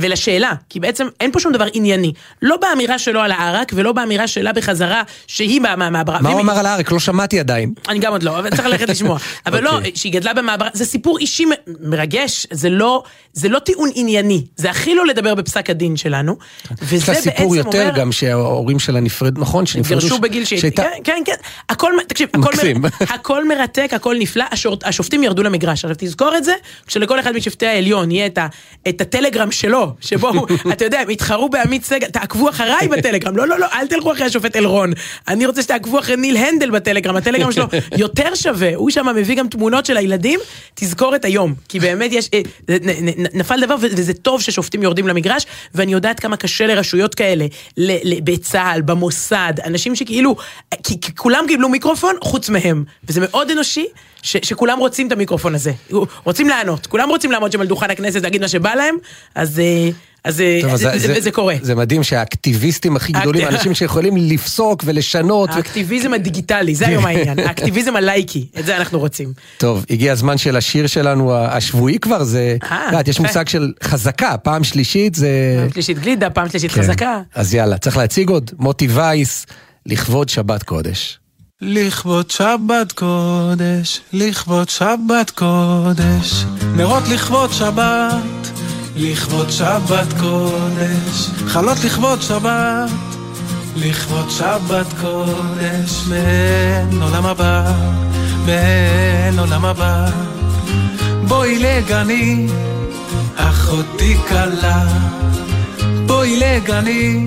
ולשאלה, כי בעצם אין פה שום דבר ענייני. לא באמירה שלו על הערק ולא באמירה שלה בחזרה, שהיא מהמעברה. מה הוא אמר על הערק? לא שמעתי עדיין. אני גם עוד לא, אבל צריך ללכת לשמוע. אבל לא, אוקיי. שהיא גדלה במעברה, זה סיפור אישי מרגש, זה לא, זה לא טיעון ענייני, זה הכי לא לדבר בפסק הדין שלנו. וזה בעצם אומר... יש לה סיפור יותר. גם שההורים שלה נפרד, נכון? שנפרדו בגיל שהייתה... כן, כן, כן. הכל, תקשיב, הכל, מ... הכל מרתק, הכל נפלא, השור... השופטים ירדו למגרש. עכשיו תזכור את זה, כשלכל אחד משופטי העליון יהיה את, ה... את הטלגרם שלו, שבו אתה יודע, הם יתחרו בעמית סגל, תעקבו אחריי בטלגרם, לא, לא, לא, אל תלכו אחרי השופט אלרון. אני רוצה שתעקבו אחרי ניל הנדל בטלגרם, הטלגרם שלו יותר שווה, הוא שם מביא גם תמונות של הילדים, תזכור את היום, כי באמת יש, אה, נפל דבר וזה טוב ששופטים יורדים למגרש, ואני יודעת כמה קשה לרשויות כאלה, בצה"ל, במוסד, אנשים שכאילו, כי, כולם קיבלו מיקרופון חוץ מהם, וזה מאוד אנושי. ש, שכולם רוצים את המיקרופון הזה, רוצים לענות, כולם רוצים לעמוד שם על דוכן הכנסת ולהגיד מה שבא להם, אז... אה, אז אה, טוב, זה, זה, זה, זה קורה. זה מדהים שהאקטיביסטים הכי גדולים, אנשים שיכולים לפסוק ולשנות. האקטיביזם ו... הדיגיטלי, זה היום העניין. האקטיביזם הלייקי, את זה אנחנו רוצים. טוב, הגיע הזמן של השיר שלנו השבועי כבר, זה... אה, יודעת, יש מושג של חזקה, פעם שלישית זה... פעם שלישית גלידה, פעם שלישית כן. חזקה. אז יאללה, צריך להציג עוד. מוטי וייס, לכבוד שבת קודש. לכבוד שבת קודש, לכבוד שבת קודש, נרות לכבוד שבת. לכבוד שבת קודש, חלות לכבוד שבת, לכבוד שבת קודש, מעין עולם הבא, מעין עולם הבא. בואי לגני, אחותי כלה, בואי לגני,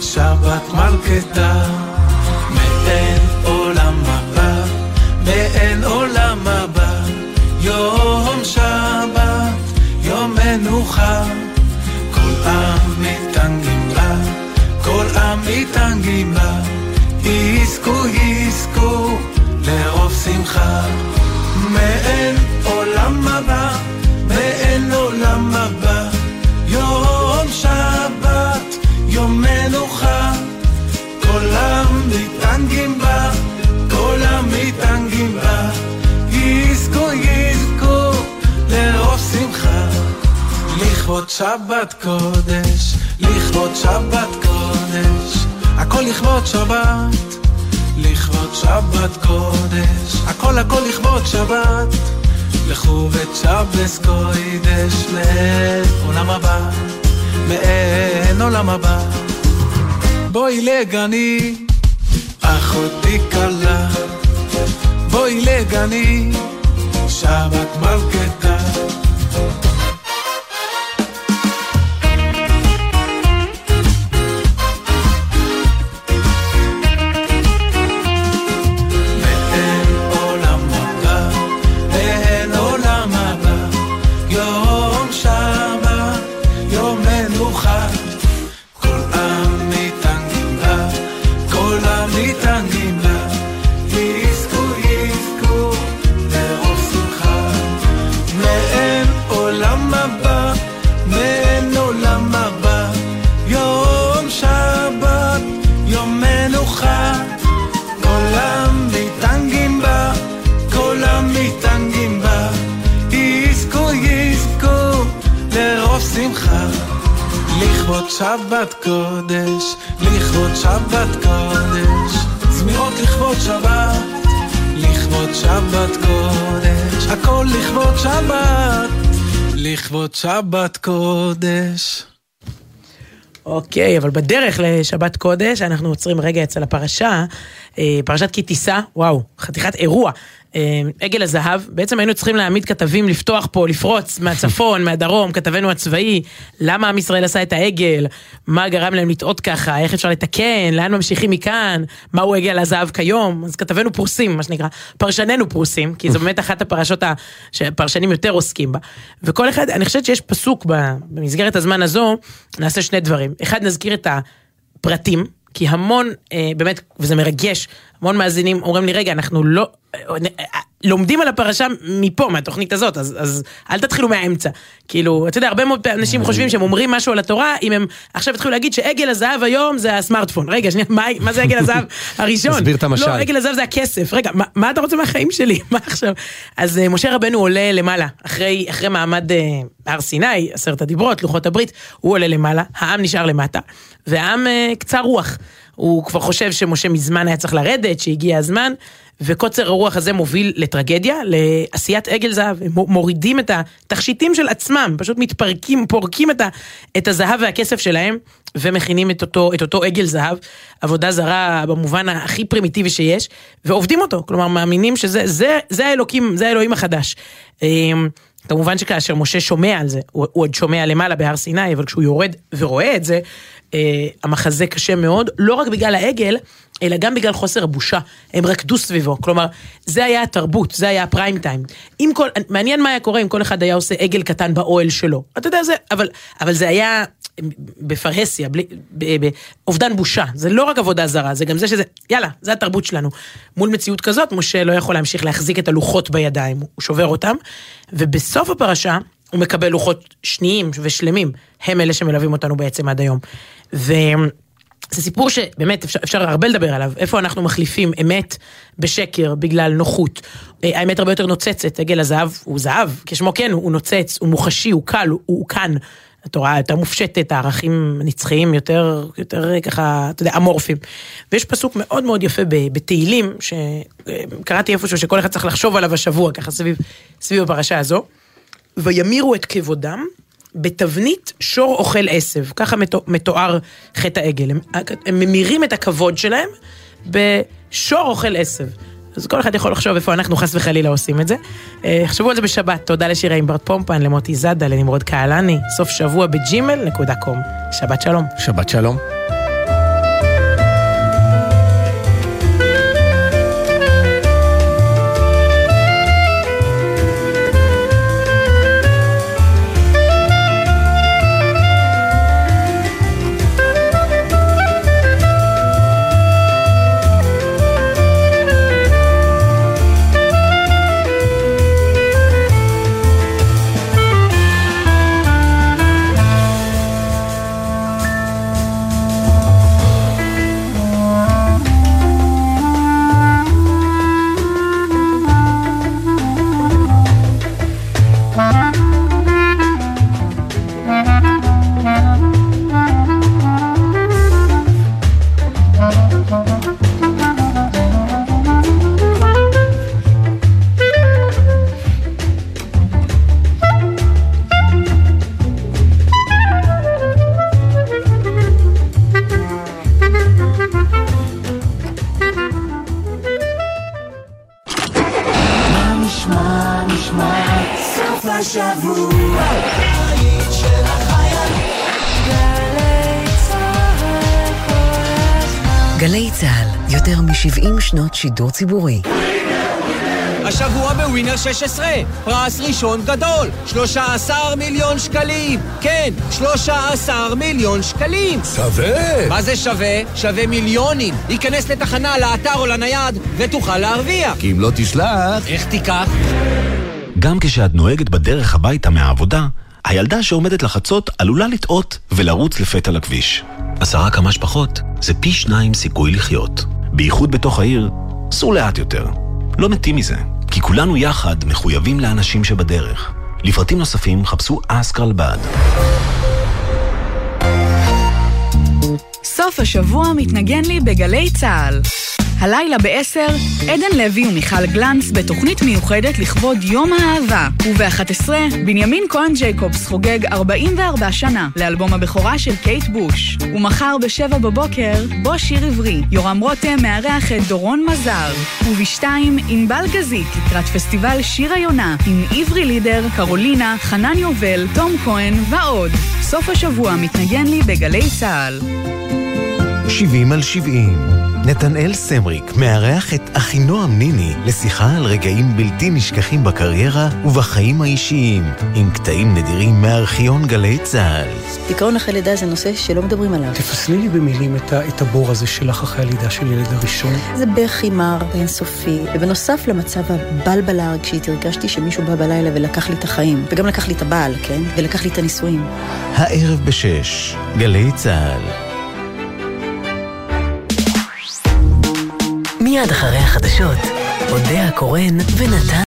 שבת מלכתה, מעין עולם הבא, יום שבת. יום מנוחה, כל עם מתענגים בה, כל עם מתענגים בה, יזכו יזכו לרוב שמחה, מעין עולם הבא, לכבוד שבת קודש, לכבוד שבת קודש, הכל לכבוד שבת, לכבוד שבת קודש, הכל הכל לכבוד שבת, לכו וצ'בס קודש, מעולם הבא, מעין עולם הבא. בואי לגני, אחותי כלה, בואי לגני, שבת מלכתה. אוקיי, אבל בדרך לשבת קודש, אנחנו עוצרים רגע אצל הפרשה, אה, פרשת כי תישא, וואו, חתיכת אירוע. אה, עגל הזהב, בעצם היינו צריכים להעמיד כתבים לפתוח פה, לפרוץ מהצפון, מהדרום, כתבנו הצבאי, למה עם ישראל עשה את העגל, מה גרם להם לטעות ככה, איך אפשר לתקן, לאן ממשיכים מכאן, מהו עגל הזהב כיום, אז כתבנו פרוסים, מה שנקרא, פרשננו פרוסים, כי זו באמת אחת הפרשות שפרשנים יותר עוסקים בה. וכל אחד, אני חושבת שיש פסוק במסגרת הזמן הזו, נעשה שני דברים. אחד, נזכיר את הפרטים, כי המון, אה, באמת, וזה מרגש, המון מאזינים אומרים לי, רגע, אנחנו לא... אה, אה, לומדים על הפרשה מפה, מהתוכנית הזאת, אז, אז אל תתחילו מהאמצע. כאילו, אתה יודע, הרבה מאוד אנשים חושבים שהם אומרים משהו על התורה, אם הם עכשיו יתחילו להגיד שעגל הזהב היום זה הסמארטפון. רגע, שנייה, מה, מה זה עגל הזהב הראשון? תסביר את המשל. לא, עגל הזהב זה הכסף. רגע, מה, מה אתה רוצה מהחיים שלי? מה עכשיו? אז uh, משה רבנו עולה למעלה, אחרי, אחרי מעמד uh, הר סיני, עשרת הדיברות, לוחות הברית, הוא עולה למעלה, העם נשאר למטה, והעם uh, קצר רוח. הוא כבר חושב שמשה מזמן היה צריך לרדת, שהגיע הזמן, וקוצר הרוח הזה מוביל לטרגדיה, לעשיית עגל זהב. הם מורידים את התכשיטים של עצמם, פשוט מתפרקים, פורקים את, ה, את הזהב והכסף שלהם, ומכינים את אותו, את אותו עגל זהב, עבודה זרה במובן הכי פרימיטיבי שיש, ועובדים אותו, כלומר מאמינים שזה זה, זה האלוקים, זה האלוהים החדש. אמ, כמובן שכאשר משה שומע על זה, הוא, הוא עוד שומע למעלה בהר סיני, אבל כשהוא יורד ורואה את זה, אה, המחזה קשה מאוד, לא רק בגלל העגל, אלא גם בגלל חוסר הבושה. הם רקדו סביבו. כלומר, זה היה התרבות, זה היה הפריים טיים. אם כל, מעניין מה היה קורה אם כל אחד היה עושה עגל קטן באוהל שלו. אתה יודע, זה, אבל, אבל זה היה בפרהסיה, בלי, באובדן בושה. זה לא רק עבודה זרה, זה גם זה שזה, יאללה, זה התרבות שלנו. מול מציאות כזאת, משה לא יכול להמשיך להחזיק את הלוחות בידיים, הוא שובר אותם. ובסוף הפרשה, הוא מקבל לוחות שניים ושלמים, הם אלה שמלווים אותנו בעצם עד היום. וזה סיפור שבאמת אפשר, אפשר הרבה לדבר עליו, איפה אנחנו מחליפים אמת בשקר בגלל נוחות. אה, האמת הרבה יותר נוצצת, עגל הזהב הוא זהב, כשמו כן, הוא נוצץ, הוא מוחשי, הוא קל, הוא, הוא כאן. התורה יותר מופשטת, הערכים הנצחיים יותר, יותר ככה, אתה יודע, אמורפיים. ויש פסוק מאוד מאוד יפה בתהילים, שקראתי איפשהו שכל אחד צריך לחשוב עליו השבוע, ככה סביב, סביב הפרשה הזו. וימירו את כבודם בתבנית שור אוכל עשב, ככה מתואר חטא העגל. הם, הם ממירים את הכבוד שלהם בשור אוכל עשב. אז כל אחד יכול לחשוב איפה אנחנו חס וחלילה עושים את זה. חשבו אה, על זה בשבת, תודה לשירה עם ברט פומפן, למוטי זאדה, לנמרוד קהלני, סוף שבוע בג'ימל נקודה קום. שבת שלום. שבת שלום. שידור ציבורי. השבוע בווינר 16, פרס ראשון גדול, 13 מיליון שקלים. כן, 13 מיליון שקלים. שווה. מה זה שווה? שווה מיליונים. היכנס לתחנה, לאתר או לנייד, ותוכל להרוויח. כי אם לא תשלח... איך תיקח? גם כשאת נוהגת בדרך הביתה מהעבודה, הילדה שעומדת לחצות עלולה לטעות ולרוץ לפתע לכביש. עשרה כמה שפחות זה פי שניים סיכוי לחיות. בייחוד בתוך העיר, סעו לאט יותר. לא מתים מזה, כי כולנו יחד מחויבים לאנשים שבדרך. לפרטים נוספים חפשו אסקרלבד. סוף השבוע מתנגן לי בגלי צה"ל. הלילה ב-10, עדן לוי ומיכל גלנץ בתוכנית מיוחדת לכבוד יום האהבה. וב-11, בנימין כהן ג'ייקובס חוגג 44 שנה לאלבום הבכורה של קייט בוש. ומחר ב-7 בבוקר, בוא שיר עברי. יורם רותם מארח את דורון מזר. וב-2, ענבל גזית לקראת פסטיבל שיר היונה עם עברי לידר, קרולינה, חנן יובל, תום כהן ועוד. סוף השבוע מתנגן לי בגלי צה"ל. 70 על 70. נתנאל סמריק מארח את אחינועם ניני לשיחה על רגעים בלתי נשכחים בקריירה ובחיים האישיים, עם קטעים נדירים מארכיון גלי צה"ל. דיכאון אחרי לידה זה נושא שלא מדברים עליו. תפסלי לי במילים את, את הבור הזה שלך אחרי הלידה של ילד הראשון. זה בכי מר ואינסופי, ובנוסף למצב הבלבלה הרגשית, הרגשתי שמישהו בא בלילה ולקח לי את החיים, וגם לקח לי את הבעל, כן? ולקח לי את הנישואים. הערב בשש, גלי צה"ל. מיד אחרי החדשות, אודה הקורן ונתן